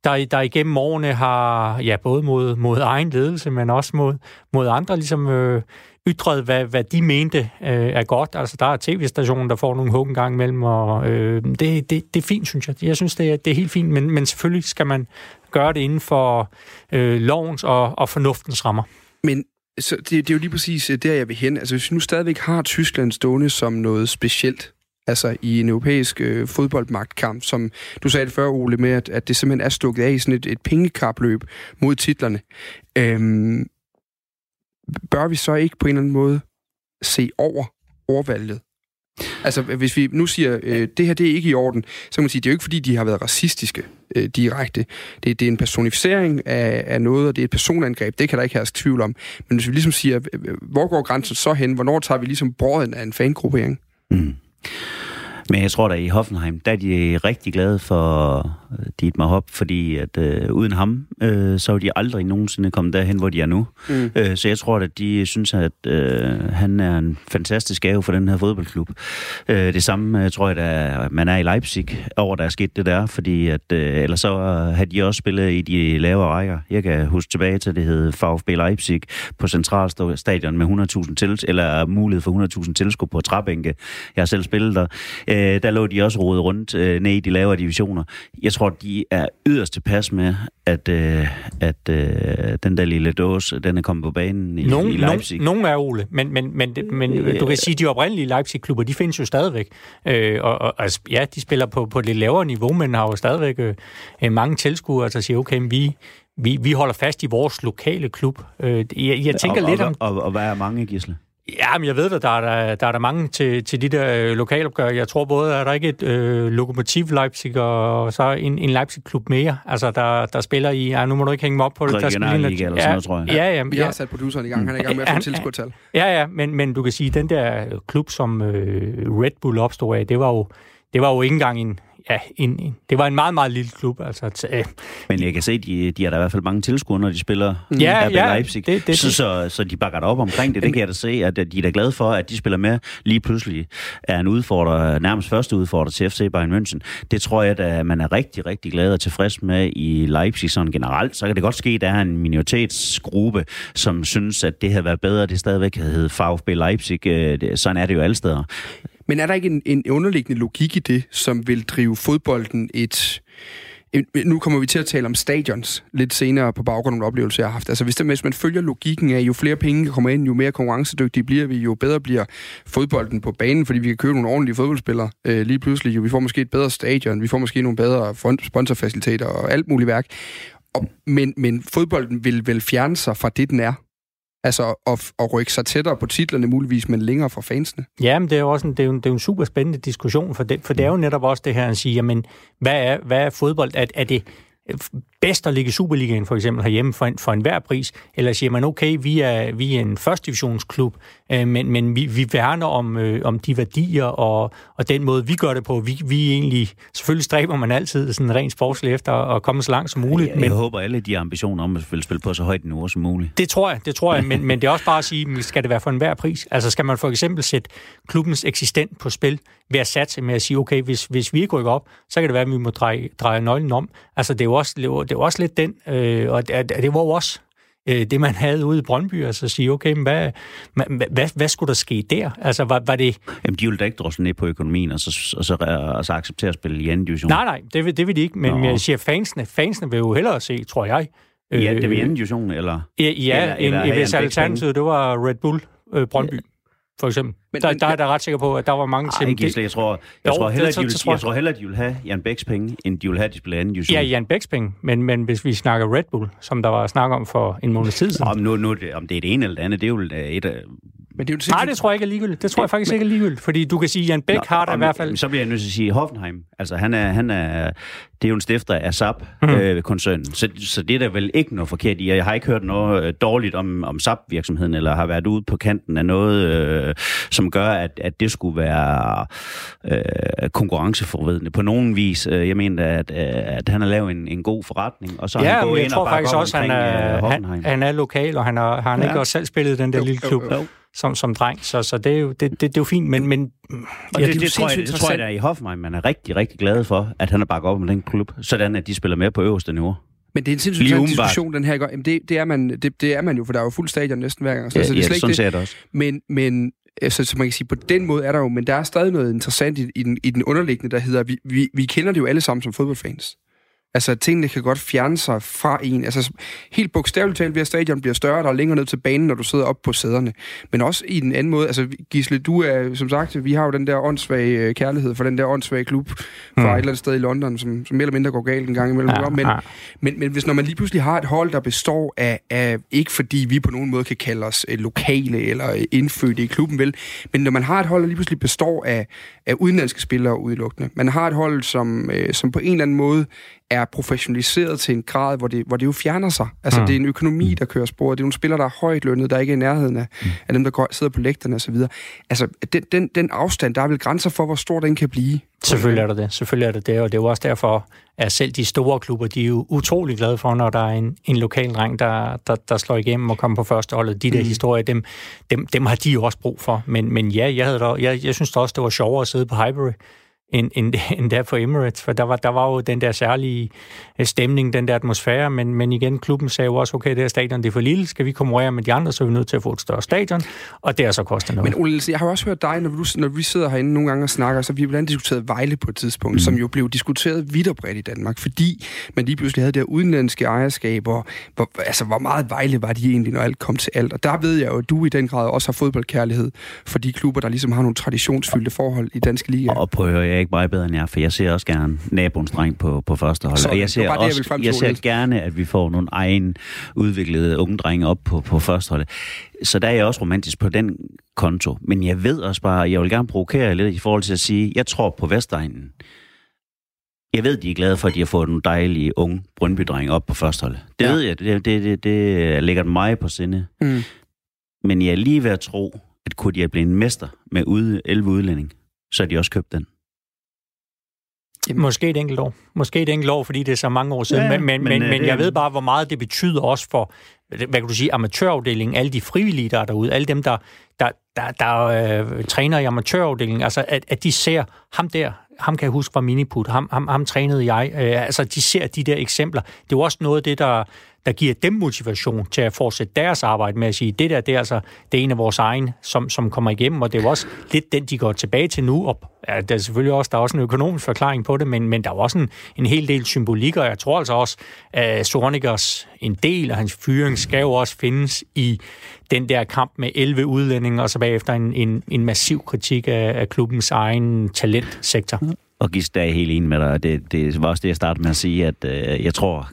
der, der igennem årene har, ja, både mod, mod egen ledelse, men også mod, mod andre, ligesom øh, ytret, hvad, hvad de mente øh, er godt. Altså, der er tv-stationen, der får nogle hug en gang imellem, og øh, det, det, det er fint, synes jeg. Jeg synes, det er, det er helt fint, men, men selvfølgelig skal man gøre det inden for øh, lovens og, og fornuftens rammer. Men så det, det er jo lige præcis øh, der, jeg vil hen. Altså, hvis vi nu stadigvæk har Tyskland stående som noget specielt, altså i en europæisk øh, fodboldmagtkamp, som du sagde det før, Ole, med, at, at det simpelthen er stukket af i sådan et, et pengekapløb mod titlerne. Øhm, bør vi så ikke på en eller anden måde se over overvalget? Altså, hvis vi nu siger, øh, det her det er ikke i orden, så kan man sige, det er jo ikke fordi, de har været racistiske øh, direkte. Det, det er en personificering af, af noget, og det er et personangreb. Det kan der ikke herske tvivl om. Men hvis vi ligesom siger, øh, øh hvor går grænsen så hen? Hvornår tager vi ligesom brøden af en fangruppering? Mm. Men jeg tror da i Hoffenheim, der er de rigtig glade for øh, Dietmar Hopp, fordi at øh, uden ham, øh, så er de aldrig nogensinde kommet derhen, hvor de er nu. Mm. Øh, så jeg tror at de synes, at øh, han er en fantastisk gave for den her fodboldklub. Øh, det samme øh, tror jeg, at man er i Leipzig over, der er sket det der, fordi at, øh, ellers så har de også spillet i de lavere rækker. Jeg kan huske tilbage til, det hed VfB Leipzig på Centralstadion med 100.000 til, eller mulighed for 100.000 tilskuere på træbænke. Jeg har selv spillet der øh, der lå de også rodet rundt øh, ned i de lavere divisioner. Jeg tror, de er yderst tilpas med, at, øh, at øh, den der lille dåse, den er kommet på banen i, nogen, i Leipzig. Nogen, nogen er Ole, men, men, men, men øh, du kan sige, at de oprindelige Leipzig-klubber, de findes jo stadigvæk. Øh, og, og altså, ja, de spiller på, på et lidt lavere niveau, men har jo stadigvæk øh, øh mange tilskuere, der siger, okay, vi, vi, vi holder fast i vores lokale klub. Øh, jeg, jeg tænker og, lidt og, om... Og, og, og hvad er mange, Gisle? Ja, men jeg ved, at der er der, der, er der mange til, til de der øh, lokalopgør. Jeg tror både, at der er ikke et øh, Lokomotiv Leipzig og så en, en Leipzig-klub mere, altså der, der spiller i... Ja, nu må du ikke hænge mig op på det. Der spiller, eller sådan ja, noget, tror jeg. Ja, ja, Vi ja. har sat produceren i gang. Han er i gang med at få tilskuertal. Ja, ja, men, men du kan sige, at den der klub, som øh, Red Bull opstod af, det var jo, det var jo ikke engang en, ja, en, en, det var en meget, meget lille klub. Altså, t- øh, Men jeg kan se, de, de har da i hvert fald mange tilskuere, når de spiller Ja, RB ja, Leipzig. det- det- så, så, så de bakker op omkring det. Det kan jeg da se, at de er da glade for, at de spiller med. Lige pludselig er en udfordrer, nærmest første udfordrer til FC Bayern München. Det tror jeg, at man er rigtig, rigtig glad og tilfreds med i Leipzig sådan generelt. Så kan det godt ske, at der er en minoritetsgruppe, som synes, at det havde været bedre, at det stadigvæk havde heddet VfB Leipzig. Øh, Sådan er det jo alle steder. Men er der ikke en, en underliggende logik i det, som vil drive fodbolden et... Nu kommer vi til at tale om stadions lidt senere på baggrund af oplevelser, jeg har haft. Altså hvis, der, hvis man følger logikken af, jo flere penge kommer ind, jo mere konkurrencedygtige bliver vi, jo bedre bliver fodbolden på banen, fordi vi kan købe nogle ordentlige fodboldspillere øh, lige pludselig. Jo, vi får måske et bedre stadion, vi får måske nogle bedre sponsorfaciliteter og alt muligt værk. Og, men, men fodbolden vil vel fjerne sig fra det, den er. Altså at, at rykke sig tættere på titlerne muligvis, men længere fra fansene. Ja, men det er jo også en, det er jo en, det er jo en super spændende diskussion, for det, for det er jo netop også det her, at sige, jamen, hvad er, hvad er fodbold? Er, er det bedst at ligge i Superligaen for eksempel herhjemme for, en, for enhver pris? Eller siger man, okay, vi er, vi er en første divisionsklub, øh, men, men vi, vi værner om, øh, om de værdier og, og den måde, vi gør det på. Vi, vi egentlig, selvfølgelig stræber man altid sådan rent sportsligt efter at komme så langt som muligt, Jeg, men jeg håber alle, de ambitioner om at vil spille på så højt niveau som muligt. det tror jeg, det tror jeg, men, men det er også bare at sige, men skal det være for enhver pris? Altså skal man for eksempel sætte klubbens eksistent på spil ved at satse med at sige, okay, hvis, hvis vi ikke rykker op, så kan det være, at vi må dreje, dreje nøglen om. Altså det er jo også, det jo også lidt den, øh, og det, det var jo også øh, det, man havde ude i Brøndby, altså at sige, okay, men hvad, hvad, hvad, hvad skulle der ske der? Altså var, var det... Jamen, de vil da ikke drosle ned på økonomien, og så, og så, og så acceptere at spille i anden division. Nej, nej, det vil, det vil de ikke, men Nå. jeg siger, fansene, fansene vil jo hellere se, tror jeg. Ja, øh, det er i anden division, eller? Ja, ja Eller- eller, eller en, have hvis alternativet, det var Red Bull øh, Brøndby, for eksempel. Men- Men, der, men- der er jeg da ret sikker på, at der var mange til... Gisle, jeg tror, jeg Jo, tror hellere, så- de vil, så tror jeg- jeg tror hellere, de vil have Jan Bæks penge, end de vil have, at de spiller anden division. Ja, Jan Bæks penge, men, men hvis vi snakker Red Bull, som der var snak om for en måned tid siden. Om, nu, nu, det- om det er det ene eller det andet, det er jo øh, et af... Men det er jo Nej, det tror jeg ikke er ligegyldigt. Det tror jeg faktisk ikke er ligegyldigt, fordi du kan sige, at Jan Bæk har der i hvert fald... Så bliver jeg nødt til at sige Hoffenheim. Altså, han er, han er, det er jo en stifter af Mhm. SAP-koncernen, øh, så, så det er der vel ikke noget forkert i. Jeg har ikke hørt noget øh, dårligt om, om SAP-virksomheden, eller har været ude på kanten af noget, øh, som gør, at, at det skulle være øh, konkurrenceforvridende på nogen vis. Øh, Jeg mener, at, at han har lavet en, en god forretning, og så har Ja, han gået jeg ind tror og faktisk også, at han omkring, er, øh, han, han er lokal, og han har, har han Ja. ikke også selv spillet den der Jo, lille jo, klub jo. som, som dreng. Så, så det, er jo, det, det, det er jo fint, men, men Og Ja, det, det er det, tror jeg, sindssygt det tror jeg, der er i Hoffenheim, man er rigtig, rigtig glad for, at han har bakket op med den klub, sådan at de spiller med på øverste niveau. Men det er en sindssygt interessant diskussion, den her. ikke? Jamen, det, det, er man, det, det er man jo, for der er jo fuld stadion næsten hver gang. Så, Ja, så det er ja, slet sådan ikke ser det. jeg det også. Men, men altså, så man kan sige, på den måde er der jo, men der er stadig noget interessant i, i, den, i den underliggende, der hedder, vi, vi, vi kender det jo alle sammen som fodboldfans. Altså, tingene kan godt fjerne sig fra en. Altså, helt bogstaveligt talt ved at stadion bliver større, der er længere ned til banen, når du sidder op på sæderne. Men også i den anden måde. Altså, Gisle, du er, som sagt, vi har jo den der åndssvage øh, kærlighed for den der åndssvage klub fra mm. et eller andet sted i London, som, som mere eller mindre går galt en gang imellem. Ja, men, ja. Men, men hvis når man lige pludselig har et hold, der består af, af, ikke fordi vi på nogen måde kan kalde os øh, lokale eller øh, indfødte i klubben, vel, men når man har et hold, der lige pludselig består af, af udenlandske spillere udelukkende. Man har et hold, som, som på en eller anden måde er professionaliseret til en grad, hvor det, hvor det jo fjerner sig. Altså, mm. det er en økonomi, der kører spor. Det er nogle spillere, der er højt lønnet, der ikke er i nærheden af, mm. af dem, der går, sidder på lægterne osv. Altså, den, den, den afstand, der er vel grænser for, hvor stor den kan blive. Selvfølgelig er det det. Selvfølgelig er det det, og det er jo også derfor, at selv de store klubber, de er jo utrolig glade for, når der er en, en lokal dreng, der, der, der slår igennem og kommer på første holdet. De der mm. historier, dem, dem, dem har de jo også brug for. Men, men ja, jeg, havde da, jeg, jeg synes da også, det var sjovere at sidde på Highbury, end, end, end der for Emirates, for der var, der var jo den der særlige øh, stemning, den der atmosfære, men, men igen, klubben sagde jo også, okay, det her stadion det er for lille, skal vi konkurrere med de andre, så er vi nødt til at få et større stadion, og det er så koster noget. Men Ole, jeg har også hørt dig, når, du, når vi sidder herinde nogle gange og snakker, så vi har blandt diskuteret Vejle på et tidspunkt, mm. som jo blev diskuteret vidt og bredt i Danmark, fordi man lige pludselig havde der udenlandske ejerskaber, hvor, altså hvor meget Vejle var de egentlig, når alt kom til alt, og der ved jeg jo, at du i den grad også har fodboldkærlighed for de klubber, der ligesom har nogle traditionsfyldte forhold i danske liga. Og prøver jeg er ikke meget bedre end jer, for jeg ser også gerne naboens dreng på, på første hold. Så, og jeg ser, det, også, jeg, jeg ser gerne, at vi får nogle egen udviklede unge drenge op på, på første hold. Så der er jeg også romantisk på den konto. Men jeg ved også bare, jeg vil gerne provokere lidt i forhold til at sige, jeg tror på Vestegnen. Jeg ved, de er glade for, at de har fået nogle dejlige unge brøndby op på første hold. Det ja. ved jeg, det, det, det, det ligger mig på sinde. Mm. Men jeg er lige ved at tro, at kunne de have blevet en mester med ude, 11 udlænding, så har de også købt den. Måske et enkelt år. Måske et enkelt år, fordi det er så mange år siden. Ja, men, men, men, men, men jeg ved bare, hvor meget det betyder også for, hvad kan du sige, amatørafdelingen, alle de frivillige, der er derude, alle dem, der, der, der, der øh, træner i amatørafdelingen, altså at, at de ser ham der, ham kan jeg huske fra Miniput, ham, ham, ham trænede jeg. Øh, altså, de ser de der eksempler. Det er jo også noget af det, der, der giver dem motivation til at fortsætte deres arbejde med at sige, det der, det er altså det er en af vores egne, som, som kommer igennem, og det er jo også lidt den, de går tilbage til nu. Og ja, der er selvfølgelig også, der er også en økonomisk forklaring på det, men, men der er også en, en hel del symbolik, og jeg tror altså også, at Sornikers en del af hans fyring skal jo også findes i den der kamp med 11 udlændinge, og så bagefter en, en, en massiv kritik af, af klubbens egen talentsektor. Og Gis, der er helt enig med dig. Det, det var også det, jeg startede med at sige, at øh, jeg tror,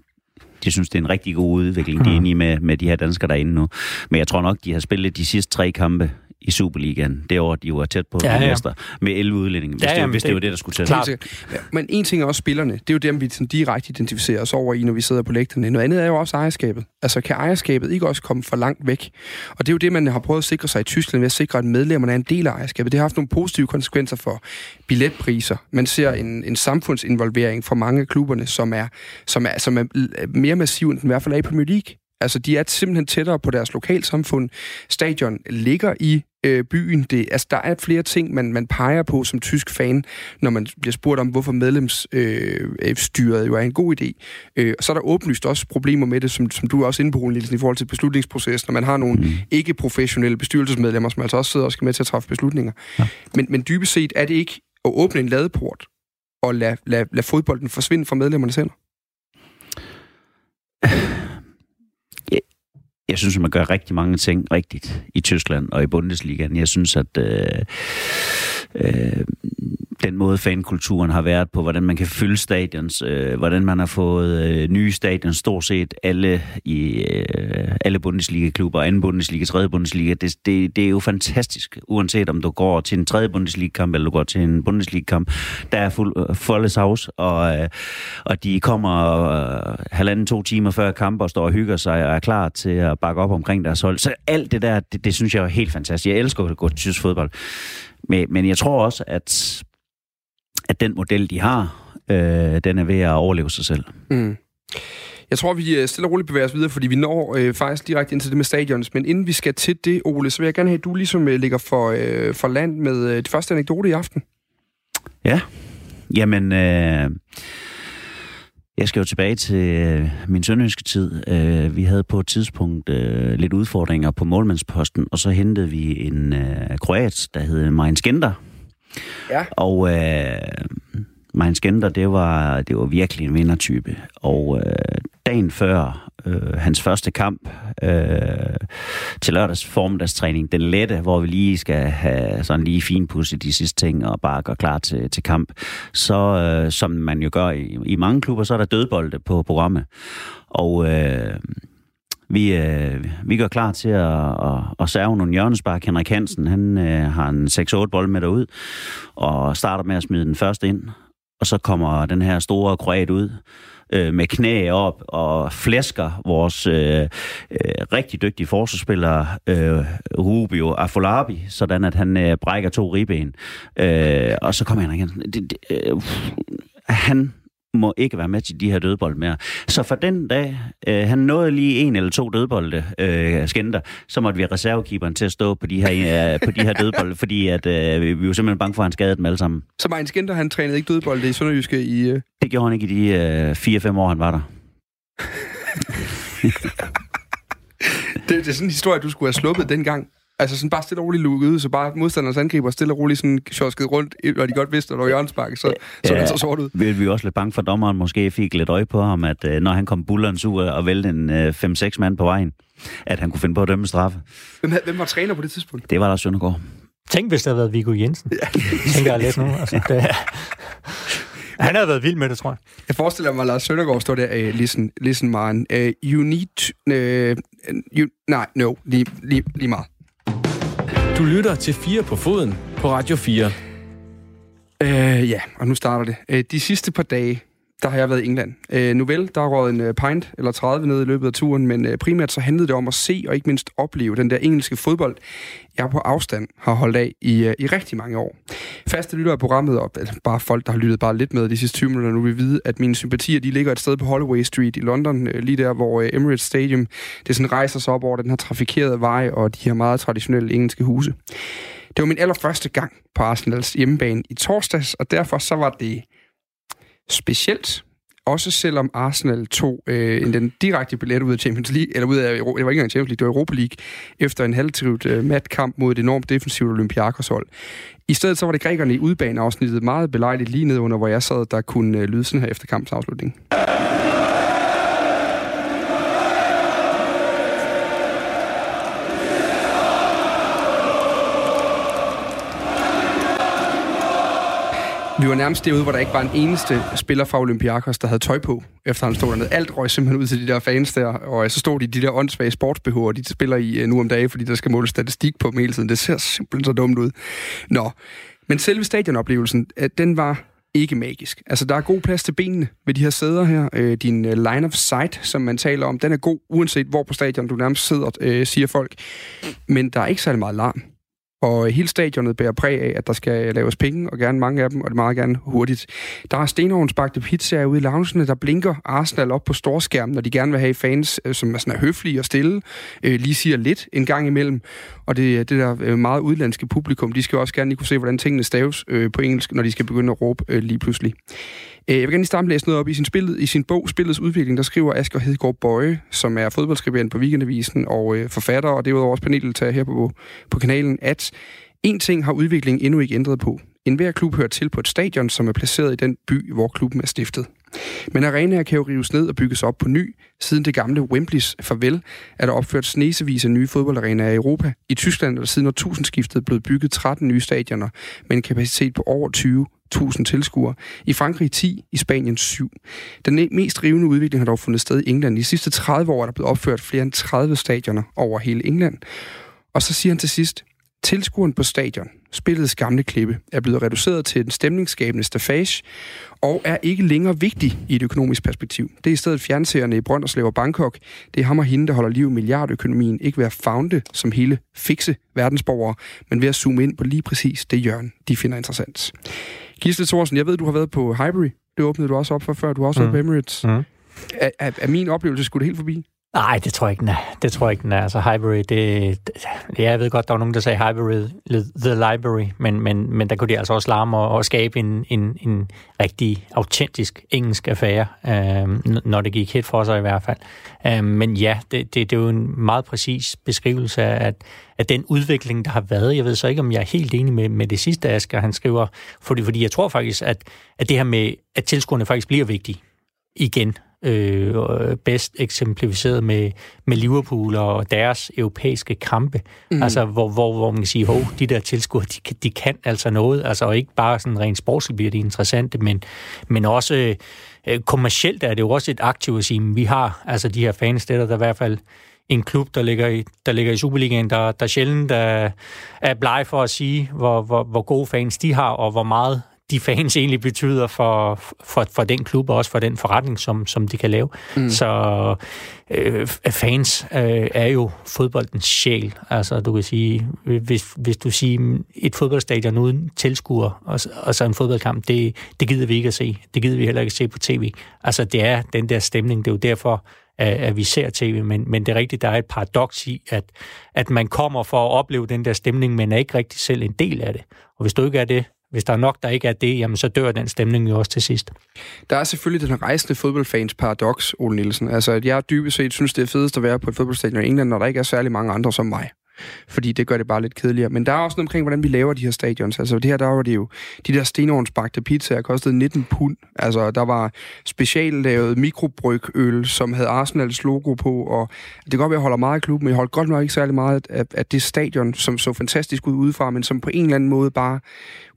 de synes, det er en rigtig god udvikling, de er inde i med, med de her danskere, der er inde nu. Men jeg tror nok, de har spillet de sidste tre kampe i Superligaen, det år, de var tæt på ja, ja. Mester, med 11 udlændinge, hvis, ja, det, hvis det, det var det, der skulle til. Klart. Ja, men en ting er også spillerne. Det er jo dem, vi sådan direkte identificerer os over i, når vi sidder på lægterne. Noget andet er jo også ejerskabet. Altså, kan ejerskabet ikke også komme for langt væk? Og det er jo det, man har prøvet at sikre sig i Tyskland ved at sikre, at medlemmerne er en del af ejerskabet. Det har haft nogle positive konsekvenser for billetpriser. Man ser en, en samfundsinvolvering fra mange af klubberne, som er, som er, som er mere massiv, end den i hvert fald er i Premier League. Altså, de er simpelthen tættere på deres lokalsamfund. Stadion ligger i øh, byen. Det, altså, der er flere ting, man, man peger på som tysk fan, når man bliver spurgt om, hvorfor medlemsstyret øh, jo er en god idé. Øh, og så er der åbenlyst også problemer med det, som, som du er også inde på, i forhold til beslutningsprocessen, når man har nogle mm. ikke-professionelle bestyrelsesmedlemmer, som altså også sidder og skal med til at træffe beslutninger. Ja. Men, men dybest set er det ikke at åbne en ladeport og lade, lade, lade fodbolden forsvinde fra medlemmernes hænder? jeg synes, at man gør rigtig mange ting rigtigt i Tyskland og i Bundesligaen. Jeg synes, at øh, øh, den måde fankulturen har været på, hvordan man kan fylde stadions, øh, hvordan man har fået øh, nye stadions, stort set alle i øh, alle Bundesliga-klubber, anden Bundesliga, tredje Bundesliga, det, det, det er jo fantastisk, uanset om du går til en tredje Bundesliga-kamp, eller du går til en Bundesliga-kamp, der er fuld, øh, foldes house, og, øh, og de kommer øh, halvanden, to timer før kamp og står og hygger sig og er klar til at bakke op omkring deres hold. Så alt det der, det, det synes jeg er helt fantastisk. Jeg elsker at gå til tysk fodbold. Men, men jeg tror også, at, at den model, de har, øh, den er ved at overleve sig selv. Mm. Jeg tror, vi øh, stille og roligt bevæger os videre, fordi vi når øh, faktisk direkte ind til det med stadions. Men inden vi skal til det, Ole, så vil jeg gerne have, at du ligesom øh, ligger for, øh, for land med øh, det første anekdote i aften. Ja, jamen... Øh jeg skal jo tilbage til øh, min sønderjyske tid. Øh, vi havde på et tidspunkt øh, lidt udfordringer på målmandsposten, og så hentede vi en kroat, der hed Mainz Gender. Ja. Og øh, Mein Skender, det var, det var virkelig en vindertype. Og øh, dagen før øh, hans første kamp øh, til lørdags formiddagstræning, den lette, hvor vi lige skal have sådan lige finpudset de sidste ting og bare gøre klar til, til kamp, så øh, som man jo gør i, i mange klubber, så er der dødbolde på programmet. Og øh, vi, øh, vi gør klar til at, at, at serve nogle hjørnespark. Henrik Hansen, han øh, har en 6-8 bold med derud, og starter med at smide den første ind. Og så kommer den her store kroat ud øh, med knæ op og flæsker vores øh, øh, rigtig dygtige forsvarsspiller øh, Rubio Afolabi, sådan at han øh, brækker to ribben. Øh, og så kommer han igen. Det, det, øh, han må ikke være med til de her dødbolde mere. Så for den dag, øh, han nåede lige en eller to dødbolde øh, skænder, så måtte vi have reservekeeperen til at stå på de her, øh, på de her dødbolde, fordi at, øh, vi var simpelthen bange for, at han skadede dem alle sammen. Så Martin Skender, han trænede ikke dødbolde i Sønderjyske i... Øh... Det gjorde han ikke i de øh, 4-5 år, han var der. det, det er sådan en historie, du skulle have sluppet dengang. Altså sådan bare stille og roligt lukket ud, så bare modstanderens angriber stille og roligt sådan sjosket rundt, når de godt vidste, at der var hjørnspark, så, ja, så det så sort ud. Vil vi også lidt bange for, at dommeren måske fik lidt øje på ham, at øh, når han kom bullerens ud og vælte en 5-6 øh, mand på vejen, at han kunne finde på at dømme straffe. Hvem, hvem var træner på det tidspunkt? Det var der Søndergaard. Tænk, hvis det havde været Viggo Jensen. Ja. Tænker jeg lidt nu. Altså, det, han havde været vild med det, tror jeg. Jeg forestiller mig, at Lars Søndergaard står der, uh, listen, listen man, uh, you need, to, uh, you, nej, no, lige, lige, lige meget. Du lytter til 4 på foden på Radio 4. Øh, ja, og nu starter det. Øh, de sidste par dage, der har jeg været i England. Øh, nu vel, der har råd en øh, pint eller 30 ned i løbet af turen, men øh, primært så handlede det om at se og ikke mindst opleve den der engelske fodbold, jeg på afstand har holdt af i, øh, i rigtig mange år. Faste lytter af programmet, og bare folk, der har lyttet bare lidt med de sidste 20 minutter, nu vil vide, at mine sympatier de ligger et sted på Holloway Street i London, øh, lige der, hvor øh, Emirates Stadium det sådan rejser sig op over den her trafikerede vej og de her meget traditionelle engelske huse. Det var min allerførste gang på Arsenals hjemmebane i torsdags, og derfor så var det specielt. Også selvom Arsenal tog øh, den direkte billet ud af Champions League, eller ud af, det var ikke engang Champions League, det var Europa League, efter en halvtrivet øh, matkamp mod et enormt defensivt Olympiakos hold. I stedet så var det grækerne i udbaneafsnittet meget belejligt lige ned under, hvor jeg sad, der kunne øh, lyde sådan her efter kampens afslutning. Vi var nærmest derude, hvor der ikke var en eneste spiller fra Olympiakos, der havde tøj på, efter han stod dernede. Alt røg simpelthen ud til de der fans der, og øh, så stod de de der åndssvage sportsbehov, de spiller i øh, nu om dagen, fordi der skal måles statistik på dem hele tiden. Det ser simpelthen så dumt ud. Nå, men selve stadionoplevelsen, øh, den var ikke magisk. Altså, der er god plads til benene ved de her sæder her. Øh, din line of sight, som man taler om, den er god, uanset hvor på stadion du nærmest sidder, øh, siger folk. Men der er ikke særlig meget larm. Og hele stadionet bærer præg af, at der skal laves penge, og gerne mange af dem, og det meget gerne hurtigt. Der er stenovnsbagte pizzaer ude i loungene, der blinker Arsenal op på storskærmen, når de gerne vil have fans, øh, som er, sådan er høflige og stille, øh, lige siger lidt en gang imellem. Og det, øh, det der øh, meget udlandske publikum, de skal også gerne lige kunne se, hvordan tingene staves øh, på engelsk, når de skal begynde at råbe øh, lige pludselig. Øh, jeg vil gerne lige starte med at læse noget op i sin, spil, i sin bog Spillets Udvikling, der skriver Asger Hedegaard Bøje, som er fodboldskribent på Weekendavisen og øh, forfatter, og det er også paneldeltager her på, på kanalen, at en ting har udviklingen endnu ikke ændret på. En hver klub hører til på et stadion, som er placeret i den by, hvor klubben er stiftet. Men arenaer kan jo rives ned og bygges op på ny. Siden det gamle Wembleys farvel er der opført snesevis af nye fodboldarenaer i Europa. I Tyskland er der siden årtusindskiftet blevet bygget 13 nye stadioner med en kapacitet på over 20.000 tilskuere. I Frankrig 10, i Spanien 7. Den mest rivende udvikling har dog fundet sted i England. I de sidste 30 år er der blevet opført flere end 30 stadioner over hele England. Og så siger han til sidst, Tilskueren på stadion, spillets gamle klippe, er blevet reduceret til en stemningsskabende stafage og er ikke længere vigtig i et økonomisk perspektiv. Det er i stedet fjernseerne i Brønderslev og Bangkok. Det er ham og hende, der holder liv i milliardøkonomien, ikke ved at fagne som hele fikse verdensborgere, men ved at zoome ind på lige præcis det hjørne, de finder interessant. Gisle Thorsen, jeg ved, du har været på Highbury. Det åbnede du også op for før. Du har også mm. været på Emirates. Mm. Er, er, er min oplevelse skulle det helt forbi? Nej, det tror jeg ikke, den er. Det tror jeg ikke, den er. Altså, Highbury, det, det... Ja, jeg ved godt, der var nogen, der sagde Highbury, The Library, men, men, men der kunne de altså også larme og, og skabe en, en, en rigtig autentisk engelsk affære, øh, når det gik helt for sig i hvert fald. Øh, men ja, det, det, det er jo en meget præcis beskrivelse af, at, at den udvikling, der har været, jeg ved så ikke, om jeg er helt enig med, med det sidste, Asger, han skriver, fordi, fordi jeg tror faktisk, at, at det her med, at tilskuerne faktisk bliver vigtige igen øh, bedst eksemplificeret med, med Liverpool og deres europæiske kampe. Mm. Altså, hvor, hvor, hvor man kan sige, hov, de der tilskuere, de, de kan altså noget. Altså, og ikke bare sådan rent sportsligt bliver de interessante, men, men også øh, kommercielt er det jo også et aktivt at sige, vi har altså de her fanstætter, der i hvert fald en klub, der ligger i, der ligger i Superligaen, der, der sjældent er, er bleg for at sige, hvor, hvor, hvor gode fans de har, og hvor meget de fans egentlig betyder for, for, for den klub, og også for den forretning, som, som de kan lave. Mm. Så øh, fans øh, er jo fodboldens sjæl. Altså, du kan sige, hvis, hvis du siger et fodboldstadion uden tilskuer, og, og så en fodboldkamp, det, det gider vi ikke at se. Det gider vi heller ikke at se på tv. Altså, det er den der stemning. Det er jo derfor, at, vi ser tv, men, men det er rigtigt, der er et paradoks i, at, at man kommer for at opleve den der stemning, men er ikke rigtig selv en del af det. Og hvis du ikke er det, hvis der er nok, der ikke er det, jamen så dør den stemning jo også til sidst. Der er selvfølgelig den rejsende fodboldfans paradoks, Ole Nielsen. Altså, at jeg dybest set synes, det er fedest at være på et fodboldstadion i England, når der ikke er særlig mange andre som mig fordi det gør det bare lidt kedeligere. Men der er også noget omkring, hvordan vi laver de her stadions. Altså det her, der var det jo, de der stenovnsbagte pizzaer kostede 19 pund. Altså der var specielt lavet mikrobrygøl, som havde Arsenals logo på, og det kan godt være, jeg holder meget af klubben, men jeg holdt godt nok ikke særlig meget af, af det stadion, som så fantastisk ud udefra, men som på en eller anden måde bare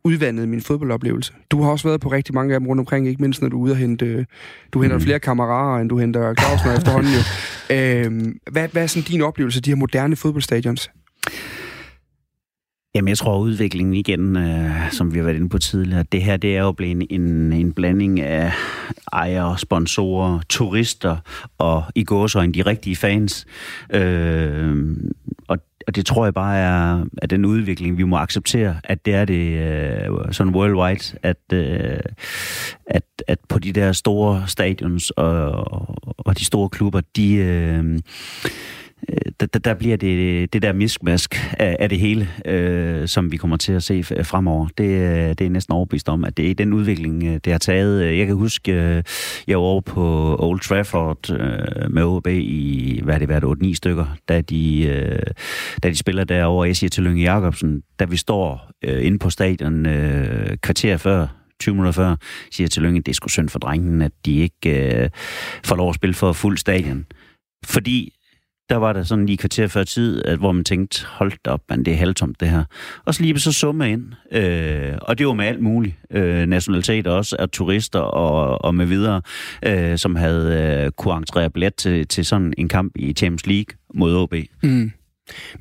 udvandet min fodboldoplevelse. Du har også været på rigtig mange af dem rundt omkring, ikke mindst når du er ude og hente... Du henter mm. flere kammerater, end du henter Clausen efterhånden jo. Øhm, hvad, hvad er sådan din oplevelse af de her moderne fodboldstadions? Jamen, jeg tror, udviklingen igen, øh, som vi har været inde på tidligere, det her, det er jo blevet en, en blanding af ejere, sponsorer, turister og i gåsøjne de rigtige fans. Øh, og og det tror jeg bare er, er den udvikling, vi må acceptere, at det er det øh, sådan worldwide, at, øh, at, at på de der store stadions og, og de store klubber, de... Øh, Øh, der, der bliver det, det der miskmask af, af det hele, øh, som vi kommer til at se fremover. Det, øh, det er næsten overbevist om, at det er den udvikling, øh, det har taget. Jeg kan huske, jeg var over på Old Trafford øh, med OB i, hvad det været, 8-9 stykker, da de, øh, da de spiller derovre. Jeg siger til Lønge Jacobsen, da vi står øh, inde på stadion øh, kvarter før 20 minutter før, siger til Lønge, det er sgu synd for drengen, at de ikke øh, får lov at spille for fuld stadion. Fordi der var der sådan lige kvarter før tid, at, hvor man tænkte, hold da op, man, det er halvtomt det her. Og så lige så summe ind. Øh, og det var med alt muligt. Øh, nationalitet også, af turister og, og med videre, øh, som havde øh, kunne entrere billet til, til sådan en kamp i Champions League mod OB. Mm.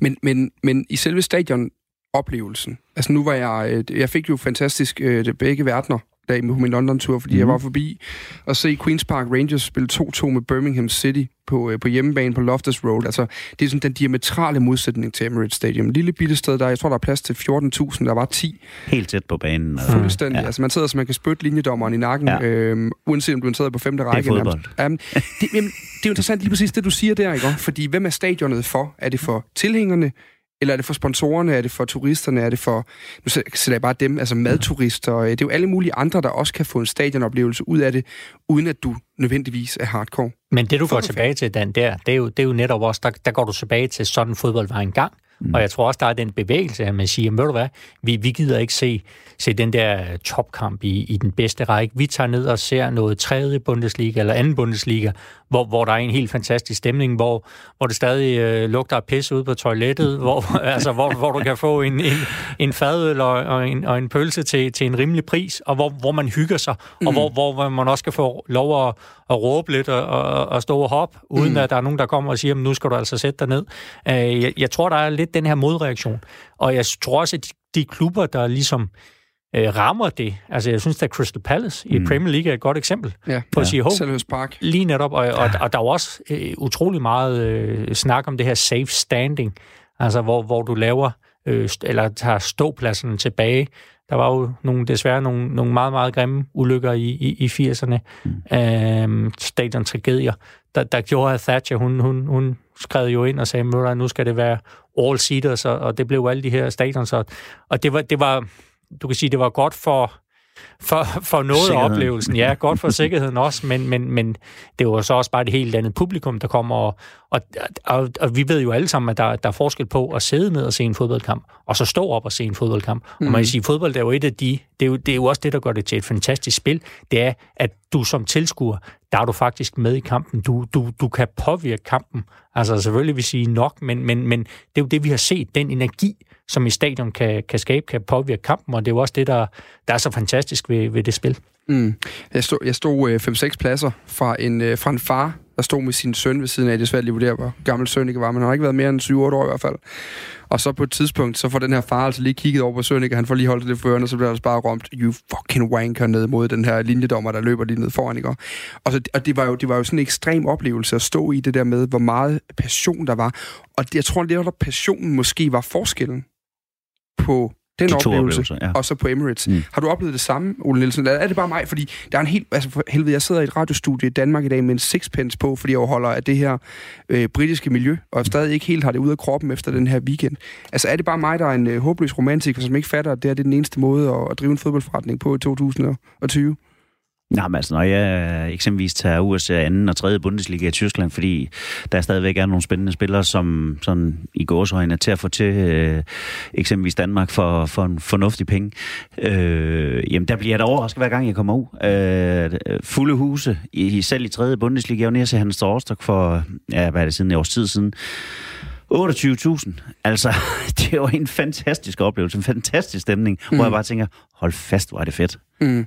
Men, men, men i selve stadion oplevelsen. Altså nu var jeg, øh, jeg fik jo fantastisk øh, begge verdener dag på min London-tur, fordi mm. jeg mhm. var forbi og se Queen's Park Rangers spille 2-2 med Birmingham City på, øh, på hjemmebane på Loftus Road. Altså, det er sådan den diametrale modsætning til Emirates Stadium. Lille bitte sted, der jeg tror, der er plads til 14.000, der var 10. Helt tæt på banen. Altså. Fuldstændig. Ja. Altså, man sidder, så man kan spytte linjedommeren i nakken, ja. øhm, uanset om du sidder på femte række. Det er fodbold. Jamen, det, jamen, det er jo interessant lige præcis det, du siger der, ikke? Fordi hvem er stadionet for? Er det for tilhængerne? Eller er det for sponsorerne? Er det for turisterne? Er det for, nu sætter jeg bare dem, altså madturister? Det er jo alle mulige andre, der også kan få en stadionoplevelse ud af det, uden at du nødvendigvis er hardcore. Men det, du går tilbage til, Dan, der, det er jo, det er jo netop også, der, der går du tilbage til sådan fodbold var engang. Mm. Og jeg tror også, der er den bevægelse, at man siger, ved du hvad, vi, vi gider ikke se, se den der topkamp i, i den bedste række. Vi tager ned og ser noget tredje Bundesliga eller anden Bundesliga, hvor, hvor der er en helt fantastisk stemning, hvor, hvor det stadig øh, lugter af pisse ud på toilettet, hvor, altså, hvor, hvor du kan få en, en, en fadøl og, og, en, og en pølse til, til en rimelig pris, og hvor, hvor man hygger sig, mm. og hvor, hvor man også kan få lov at, at råbe lidt og, og, og stå og hoppe, uden mm. at der er nogen, der kommer og siger, nu skal du altså sætte dig ned. Øh, jeg, jeg tror, der er lidt den her modreaktion, og jeg tror også, at de, de klubber, der ligesom øh, rammer det. Altså, jeg synes, at Crystal Palace i mm. Premier League er et godt eksempel ja, på at sige, hov, Park. lige netop, og, og, og der er også øh, utrolig meget øh, snak om det her safe standing, altså hvor, hvor du laver, øh, eller tager ståpladserne tilbage, Der var jo nogle, desværre nogle, nogle meget, meget grimme ulykker i, i, i 80'erne. Mm. Øhm, stadion-tragedier, der, der gjorde, at Thatcher, hun, hun, hun skrev jo ind og sagde, nu skal det være all-seaters, og det blev alle de her stadions. Og, og det, var, det var, du kan sige, det var godt for for, for noget af oplevelsen. Ja, godt for sikkerheden også, men, men, men det var så også bare det helt andet publikum, der kommer. Og, og, og, og vi ved jo alle sammen, at der, der er forskel på at sidde ned og se en fodboldkamp, og så stå op og se en fodboldkamp. Mm. Og man kan sige, fodbold er jo et af de... Det er jo, det er jo også det, der gør det til et fantastisk spil. Det er, at du som tilskuer, der er du faktisk med i kampen. Du, du, du kan påvirke kampen. Altså selvfølgelig vil sige nok, men, men, men det er jo det, vi har set. Den energi, som i stadion kan, kan skabe, kan påvirke kampen, og det er jo også det, der, der er så fantastisk ved, ved det spil. Mm. Jeg stod, jeg stod øh, 5-6 pladser fra en, øh, fra en far, der stod med sin søn ved siden af. Det er svært at vurdere, hvor gammel søn ikke var, men han har ikke været mere end 7-8 år i hvert fald. Og så på et tidspunkt, så får den her far altså lige kigget over på søn, ikke? han får lige holdt det for ørerne, og så bliver der altså bare råbt, you fucking wanker ned mod den her linjedommer, der løber lige ned foran, ikke? Og, så, og det, var jo, det var jo sådan en ekstrem oplevelse at stå i det der med, hvor meget passion der var. Og jeg tror, det der passionen måske var forskellen på den oplevelse, ja. og så på Emirates. Mm. Har du oplevet det samme, Ole Nielsen? Er det bare mig? Fordi der er en helt... Altså for helvede, jeg sidder i et radiostudie i Danmark i dag med en sixpence på, fordi jeg holder af det her øh, britiske miljø, og stadig ikke helt har det ud af kroppen efter den her weekend. Altså er det bare mig, der er en øh, håbløs romantiker, som ikke fatter, at det, er, det er den eneste måde at, at drive en fodboldforretning på i 2020? Nej, men altså, når jeg eksempelvis tager USA 2. og 3. Bundesliga i Tyskland, fordi der stadigvæk er nogle spændende spillere, som sådan i gåsøjne er til at få til øh, eksempelvis Danmark for, for en fornuftig penge, øh, jamen der bliver jeg da overrasket hver gang, jeg kommer ud. Øh, fulde huse, i, selv i 3. Bundesliga, jeg var nede til Hans Storstock for, ja, hvad er det, siden et års tid siden, 28.000. Altså, det var en fantastisk oplevelse, en fantastisk stemning, mm. hvor jeg bare tænker, hold fast, hvor er det fedt. Mm. Men,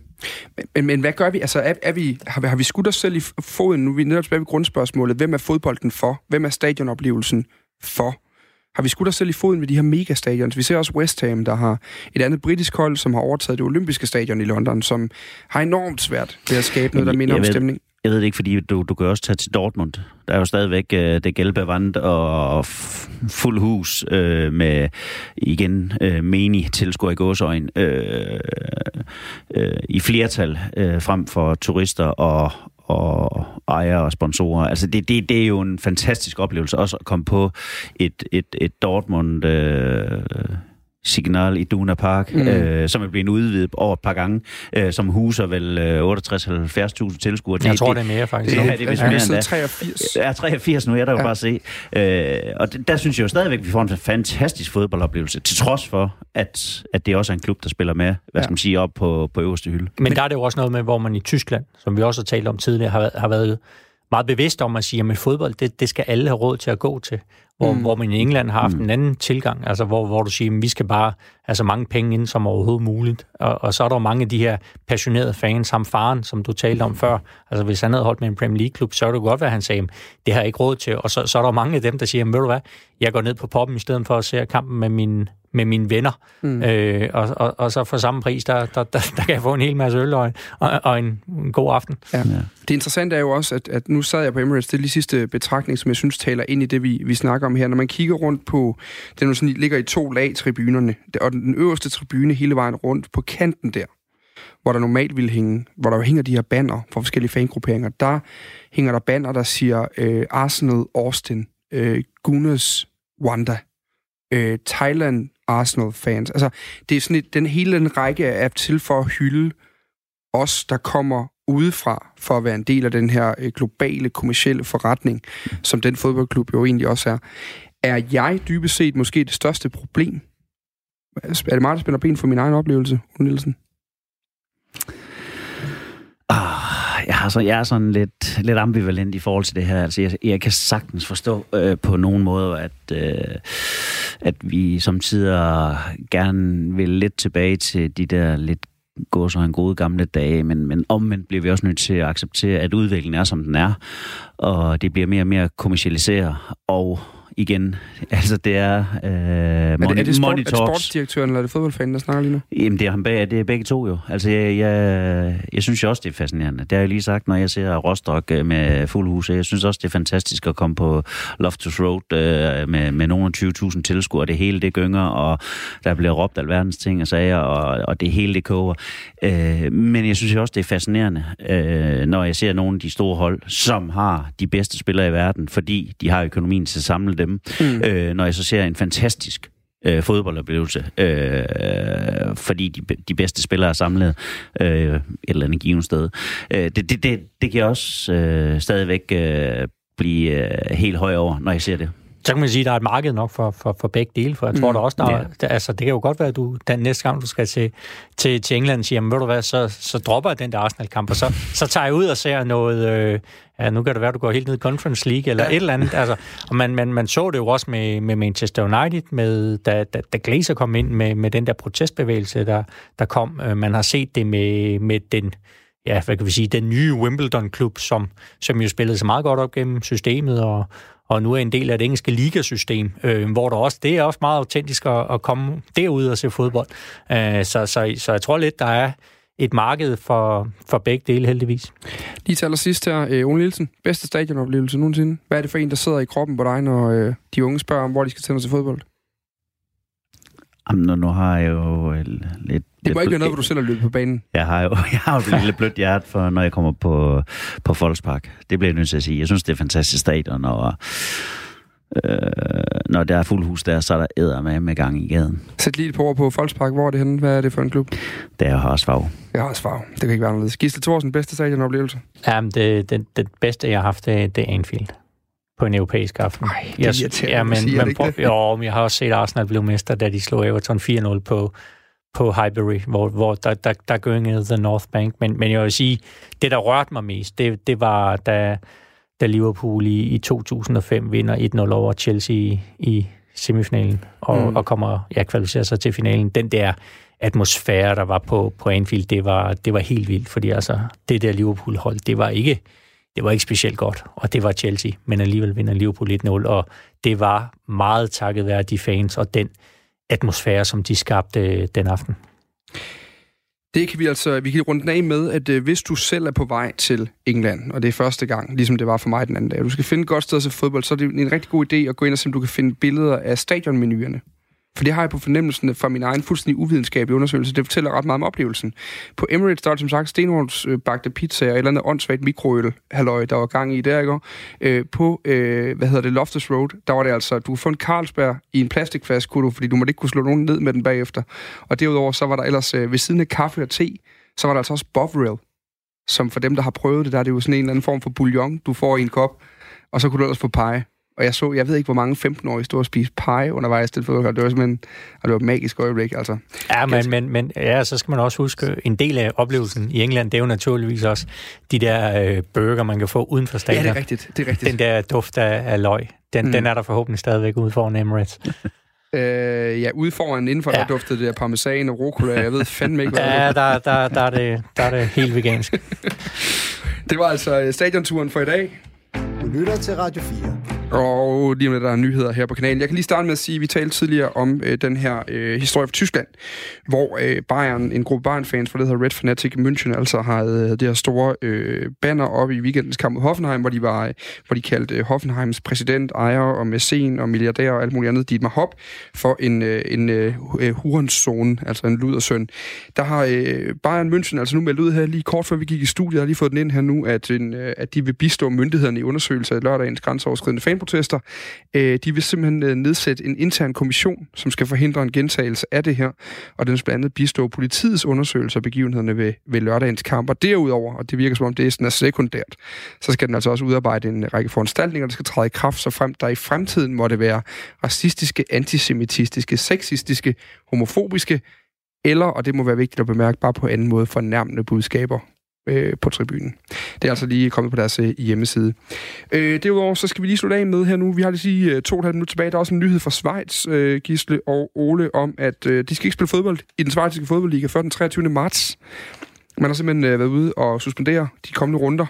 men, men hvad gør vi? Altså, er, er vi, har, vi, har vi skudt os selv i foden? Nu er vi netop tilbage ved grundspørgsmålet. Hvem er fodbolden for? Hvem er stadionoplevelsen for? Har vi skudt os selv i foden ved de her megastadions? Vi ser også West Ham, der har et andet britisk hold, som har overtaget det olympiske stadion i London, som har enormt svært ved at skabe noget, der minder om stemning. Jeg ved det ikke, fordi du, du kan også tage til Dortmund. Der er jo stadigvæk øh, det gælde vand og fuld hus øh, med igen øh, menig tilskuer i gåsøjen øh, øh, i flertal øh, frem for turister og, og ejere og sponsorer. Altså det, det, det er jo en fantastisk oplevelse også at komme på et, et, et Dortmund øh, Signal i Duna Park, mm. øh, som er blevet udvidet over et par gange, øh, som huser vel øh, 68-70.000 tilskuere. Jeg tror, det er mere faktisk. Det, ja, det er, mere end 83. Ja, 83 nu, jeg der ja. bare se. Øh, og der synes jeg jo stadigvæk, at vi får en fantastisk fodboldoplevelse, til trods for, at, at det også er en klub, der spiller med, hvad ja. skal man sige, op på, på øverste hylde. Men, Men der er det jo også noget med, hvor man i Tyskland, som vi også har talt om tidligere, har, har været meget bevidst om at sige, at fodbold, det, det skal alle have råd til at gå til. Hvor, mm. hvor man i England har haft mm. en anden tilgang, altså hvor, hvor du siger, at vi skal bare have så mange penge ind som overhovedet muligt. Og, og så er der jo mange af de her passionerede fans, som faren, som du talte om før. Altså hvis han havde holdt med en Premier League-klub, så er det godt, hvad han sagde, det har jeg ikke råd til. Og så, så er der mange af dem, der siger, ved du hvad, jeg går ned på poppen i stedet for at se kampen med min, med mine venner. Mm. Øh, og, og, og så for samme pris, der, der, der, der kan jeg få en hel masse øl og, og, og en, en god aften. Ja. Ja. Det interessante er jo også, at, at nu sad jeg på Emirates, det er lige sidste betragtning, som jeg synes taler ind i det, vi, vi snakker om her. Når man kigger rundt på, den nu sådan, ligger i to lag, tribunerne, og den øverste tribune hele vejen rundt på kanten der, hvor der normalt ville hænge, hvor der hænger de her banner fra forskellige fangrupperinger, der hænger der banner, der siger øh, Arsenal, Austin, øh, Gunners, Wanda, øh, Thailand, Arsenal-fans. Altså, det er sådan et, den hele den række er til for at hylde os, der kommer udefra for at være en del af den her øh, globale kommercielle forretning, som den fodboldklub jo egentlig også er. Er jeg dybest set måske det største problem? Er det meget, der spænder ben for min egen oplevelse, Nielsen? Ah, jeg, har så, jeg er sådan lidt, lidt ambivalent i forhold til det her. Altså, jeg, jeg kan sagtens forstå øh, på nogen måde, at, øh, at vi som tider gerne vil lidt tilbage til de der lidt gå så en gode gamle dage, men, men omvendt bliver vi også nødt til at acceptere, at udviklingen er, som den er, og det bliver mere og mere kommersialiseret, og igen. Altså, det er, øh, er, det, er, det sport, er det sportsdirektøren, eller er det fodboldfanen, der snakker lige nu? Jamen, det er, ham bag, det er begge to jo. Altså, jeg, jeg, jeg synes jo også, det er fascinerende. Det har jeg lige sagt, når jeg ser Rostock øh, med fuld hus. Jeg synes også, det er fantastisk at komme på Loftus Road øh, med, med nogle af 20.000 tilskuere. Det hele, det gynger, og der bliver råbt alverdens ting og sager, og, og det hele, det koger. Øh, men jeg synes også, det er fascinerende, øh, når jeg ser nogle af de store hold, som har de bedste spillere i verden, fordi de har økonomien til at samle dem. Mm. Øh, når jeg så ser en fantastisk øh, fodboldoplevelse, øh, fordi de, de bedste spillere er samlet øh, et eller andet givet sted. Øh, det, det, det, det kan også øh, stadigvæk øh, blive øh, helt høj over, når jeg ser det. Så kan man sige, at der er et marked nok for, for, for begge dele, for jeg tror mm, der også, der, yeah. der, altså, det kan jo godt være, at du den næste gang, du skal til, til, til England, siger, ved du hvad, så, så dropper jeg den der Arsenal-kamp, og så, så tager jeg ud og ser noget, øh, ja, nu kan det være, at du går helt ned i Conference League, eller ja. et eller andet, altså, og man, man, man så det jo også med, med Manchester United, med, da, da, da Glazer kom ind med, med den der protestbevægelse, der, der kom, øh, man har set det med, med den, ja, hvad kan vi sige, den nye Wimbledon-klub, som, som jo spillede så meget godt op gennem systemet, og, og nu er en del af det engelske ligasystem, øh, hvor der også, det er også meget autentisk at, at komme derud og se fodbold. Øh, så, så, så jeg tror lidt, der er et marked for, for begge dele, heldigvis. Lige til allersidst her, øh, Ole Nielsen. Bedste stadionoplevelse nogensinde. Hvad er det for en, der sidder i kroppen på dig, når øh, de unge spørger om, hvor de skal tænde til fodbold? Jamen, nu har jeg jo øh, lidt... Det må ikke være noget, hvor du selv har løbet på banen. Jeg har jo, jeg har jo et lille blødt hjerte, for, når jeg kommer på, på Folkspark. Det bliver jeg nødt til at sige. Jeg synes, det er fantastisk stadion, og øh, når der er fuld hus der, så er der æder med med gang i gaden. Sæt lige et par ord på Folkspark. Hvor er det henne? Hvad er det for en klub? Det er Hørsvav. Det er Hørsvav. Det kan ikke være anderledes. Gisle Thorsen, bedste stadionoplevelse? Jamen, det, det, det bedste, jeg har haft, det, det er Anfield på en europæisk aften. Ej, det er jeg, ja, men, siger men, prøv, jo, men jeg har også set Arsenal blive mester, da de slog Everton 4-0 på, på Highbury, hvor, hvor der, der, der gyngede The North Bank. Men, men jeg vil sige, det der rørte mig mest, det, det var, da, da Liverpool i, i 2005 vinder 1-0 over Chelsea i, i semifinalen, og, mm. og kommer, ja, kvalificerer sig til finalen. Den der atmosfære, der var på, på Anfield, det var, det var helt vildt, fordi altså, det der Liverpool-hold, det var ikke det var ikke specielt godt, og det var Chelsea, men alligevel vinder Liverpool 1-0, og det var meget takket være de fans og den atmosfære, som de skabte øh, den aften. Det kan vi altså, vi kan runde den af med, at øh, hvis du selv er på vej til England, og det er første gang, ligesom det var for mig den anden dag, og du skal finde et godt sted at se fodbold, så er det en rigtig god idé at gå ind og se, om du kan finde billeder af stadionmenuerne. For det har jeg på fornemmelsen fra min egen fuldstændig uvidenskabelige undersøgelse. Det fortæller ret meget om oplevelsen. På Emirates, der er som sagt stenhåndsbagte øh, pizza og et eller andet åndssvagt mikroøl, halløj, der var gang i der, ikke? Øh, på, øh, hvad hedder det, Loftus Road, der var det altså, du kunne få en Carlsberg i en plastikflaske, kunne du, fordi du måtte ikke kunne slå nogen ned med den bagefter. Og derudover, så var der ellers øh, ved siden af kaffe og te, så var der altså også Bovril, som for dem, der har prøvet det, der er det jo sådan en eller anden form for bouillon, du får i en kop, og så kunne du ellers få pege. Og jeg så, jeg ved ikke, hvor mange 15-årige stod og spiste pie undervejs til fodbold. Det var simpelthen og det var et magisk øjeblik, altså. Ja, men, men, men ja, så skal man også huske, en del af oplevelsen i England, det er jo naturligvis også de der øh, burger, man kan få uden for stadion. Ja, det er rigtigt. Det er rigtigt. Den der duft af, af løg, den, mm. den er der forhåbentlig stadigvæk ude foran Emirates. Øh, ja, ude foran indenfor, ja. der duftede det der parmesan og rucola. Jeg ved fandme ikke, hvad Ja, der, der, der, er det, der er det helt vegansk. det var altså stadionturen for i dag. Du lytter til Radio 4. Og lige om der er nyheder her på kanalen. Jeg kan lige starte med at sige, at vi talte tidligere om øh, den her øh, historie fra Tyskland, hvor øh, Bayern, en gruppe Bayern-fans fra det hedder Red Fanatic München, altså har øh, det her store øh, banner op i weekendens kamp mod Hoffenheim, hvor de var, øh, hvor de kaldte øh, Hoffenheims præsident, ejer og mæcen og milliardær og alt muligt andet, Dietmar Hopp, for en, øh, en øh, øh hurenszone, altså en ludersøn. Der har øh, Bayern München altså nu meldt ud her lige kort før vi gik i studiet, jeg har lige fået den ind her nu, at, en, øh, at de vil bistå myndighederne i undersøgelser af lørdagens grænseoverskridende fan protester. Øh, de vil simpelthen øh, nedsætte en intern kommission, som skal forhindre en gentagelse af det her, og den skal blandt andet bistå politiets undersøgelser af begivenhederne ved, ved lørdagens kamper. Derudover, og det virker som om det er sådan er sekundært, så skal den altså også udarbejde en række foranstaltninger, der skal træde i kraft, så frem der i fremtiden måtte være racistiske, antisemitistiske, sexistiske, homofobiske, eller, og det må være vigtigt at bemærke, bare på anden måde fornærmende budskaber øh, på tribunen. Det er altså lige kommet på deres øh, hjemmeside. Øh, derudover så skal vi lige slutte af med her nu. Vi har lige øh, to og et halvt minutter tilbage. Der er også en nyhed fra Schweiz, øh, Gisle og Ole, om at øh, de skal ikke spille fodbold i den schweiziske fodboldliga før den 23. marts. Man har simpelthen øh, været ude og suspendere de kommende runder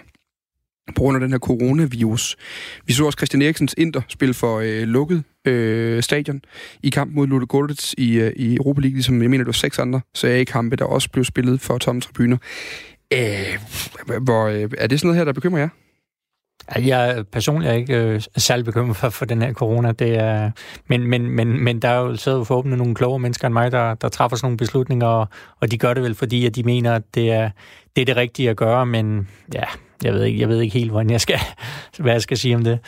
på grund af den her coronavirus. Vi så også Christian Eriksens Inter spille for øh, lukket øh, stadion i kamp mod Ludo Goldets i, øh, i Europa League, ligesom jeg mener, det var seks andre i kampe der også blev spillet for tomme tribuner. Øh, hvor, øh, er det sådan noget her, der bekymrer jer? Jeg personligt er ikke øh, særlig bekymret for, for den her corona. Det er, men, men, men, men der er jo så forhåbentlig nogle klogere mennesker end mig, der, der træffer sådan nogle beslutninger, og, og de gør det vel, fordi at de mener, at det er, det er det rigtige at gøre, men ja, jeg ved ikke, jeg ved ikke helt, hvordan jeg skal, hvad jeg skal sige om det.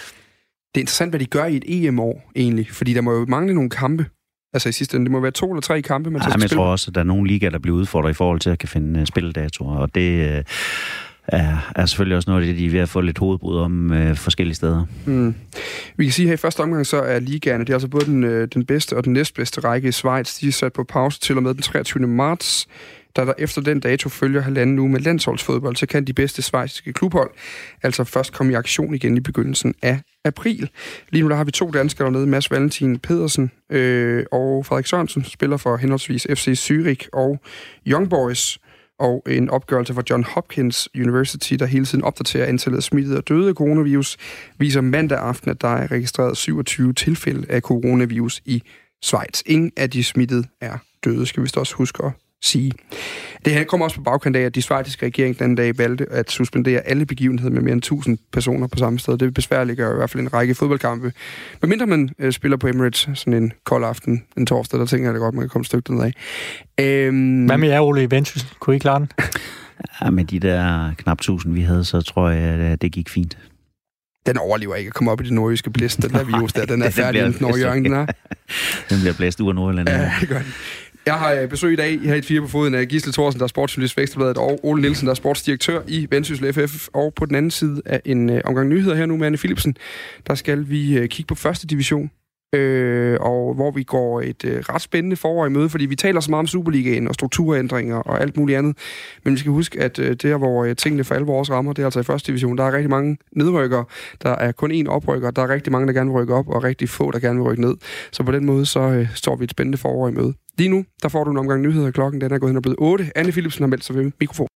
Det er interessant, hvad de gør i et EM-år egentlig, fordi der må jo mangle nogle kampe. Altså i sidste ende, det må være to eller tre kampe, man ja, men jeg tror også, at der er nogle ligaer, der bliver udfordret i forhold til at kan finde uh, spildatorer, og det... Uh, er, er selvfølgelig også noget af det, de er ved at få lidt hovedbrud om øh, forskellige steder. Mm. Vi kan sige her i første omgang, så er ligaerne, det er altså både den, øh, den bedste og den næstbedste række i Schweiz, de er sat på pause til og med den 23. marts. Da der efter den dato følger halvanden uge med landsholdsfodbold, så kan de bedste svejsiske klubhold altså først komme i aktion igen i begyndelsen af april. Lige nu der har vi to danskere dernede, Mads Valentin Pedersen øh, og Frederik Sørensen, spiller for henholdsvis FC Zürich og Young Boys og en opgørelse fra John Hopkins University, der hele tiden opdaterer antallet af smittede og døde af coronavirus, viser mandag aften, at der er registreret 27 tilfælde af coronavirus i Schweiz. Ingen af de smittede er døde, skal vi også huske at sige. Det her kommer også på bagkant af, at de svejtiske regering den dag valgte at suspendere alle begivenheder med mere end 1000 personer på samme sted. Det besværliggør i hvert fald en række fodboldkampe. Men mindre man øh, spiller på Emirates sådan en kold aften en torsdag, der tænker jeg det godt, man kan komme et stykke af. Øhm... Hvad med jer, Ole Ventus? Kunne I klare den? Ja, med de der knap 1000, vi havde, så tror jeg, at det gik fint den overlever ikke at komme op i det nordjyske blæst, den der virus der. Den er færdig, den, når Jørgen den er. den bliver blæst ud af Nordjylland. Ja, det gør den. Jeg har øh, besøg i dag her i et fire på foden af Gisle Thorsen, der er sportsjournalist for Ekstrabladet, og Ole Nielsen, der er sportsdirektør i Vendsyssel FF. Og på den anden side af en øh, omgang nyheder her nu med Anne Philipsen, der skal vi øh, kigge på første division øh, og hvor vi går et øh, ret spændende forår i møde, fordi vi taler så meget om Superligaen og strukturændringer og alt muligt andet. Men vi skal huske, at øh, der, hvor øh, tingene for alvor også rammer, det er altså i første division. Der er rigtig mange nedrykker. Der er kun én oprykker. Der er rigtig mange, der gerne vil rykke op, og rigtig få, der gerne vil rykke ned. Så på den måde, så øh, står vi et spændende forår i møde. Lige nu, der får du en omgang nyheder. Klokken den er gået hen og blevet 8. Anne Philipsen har meldt sig ved mikrofon.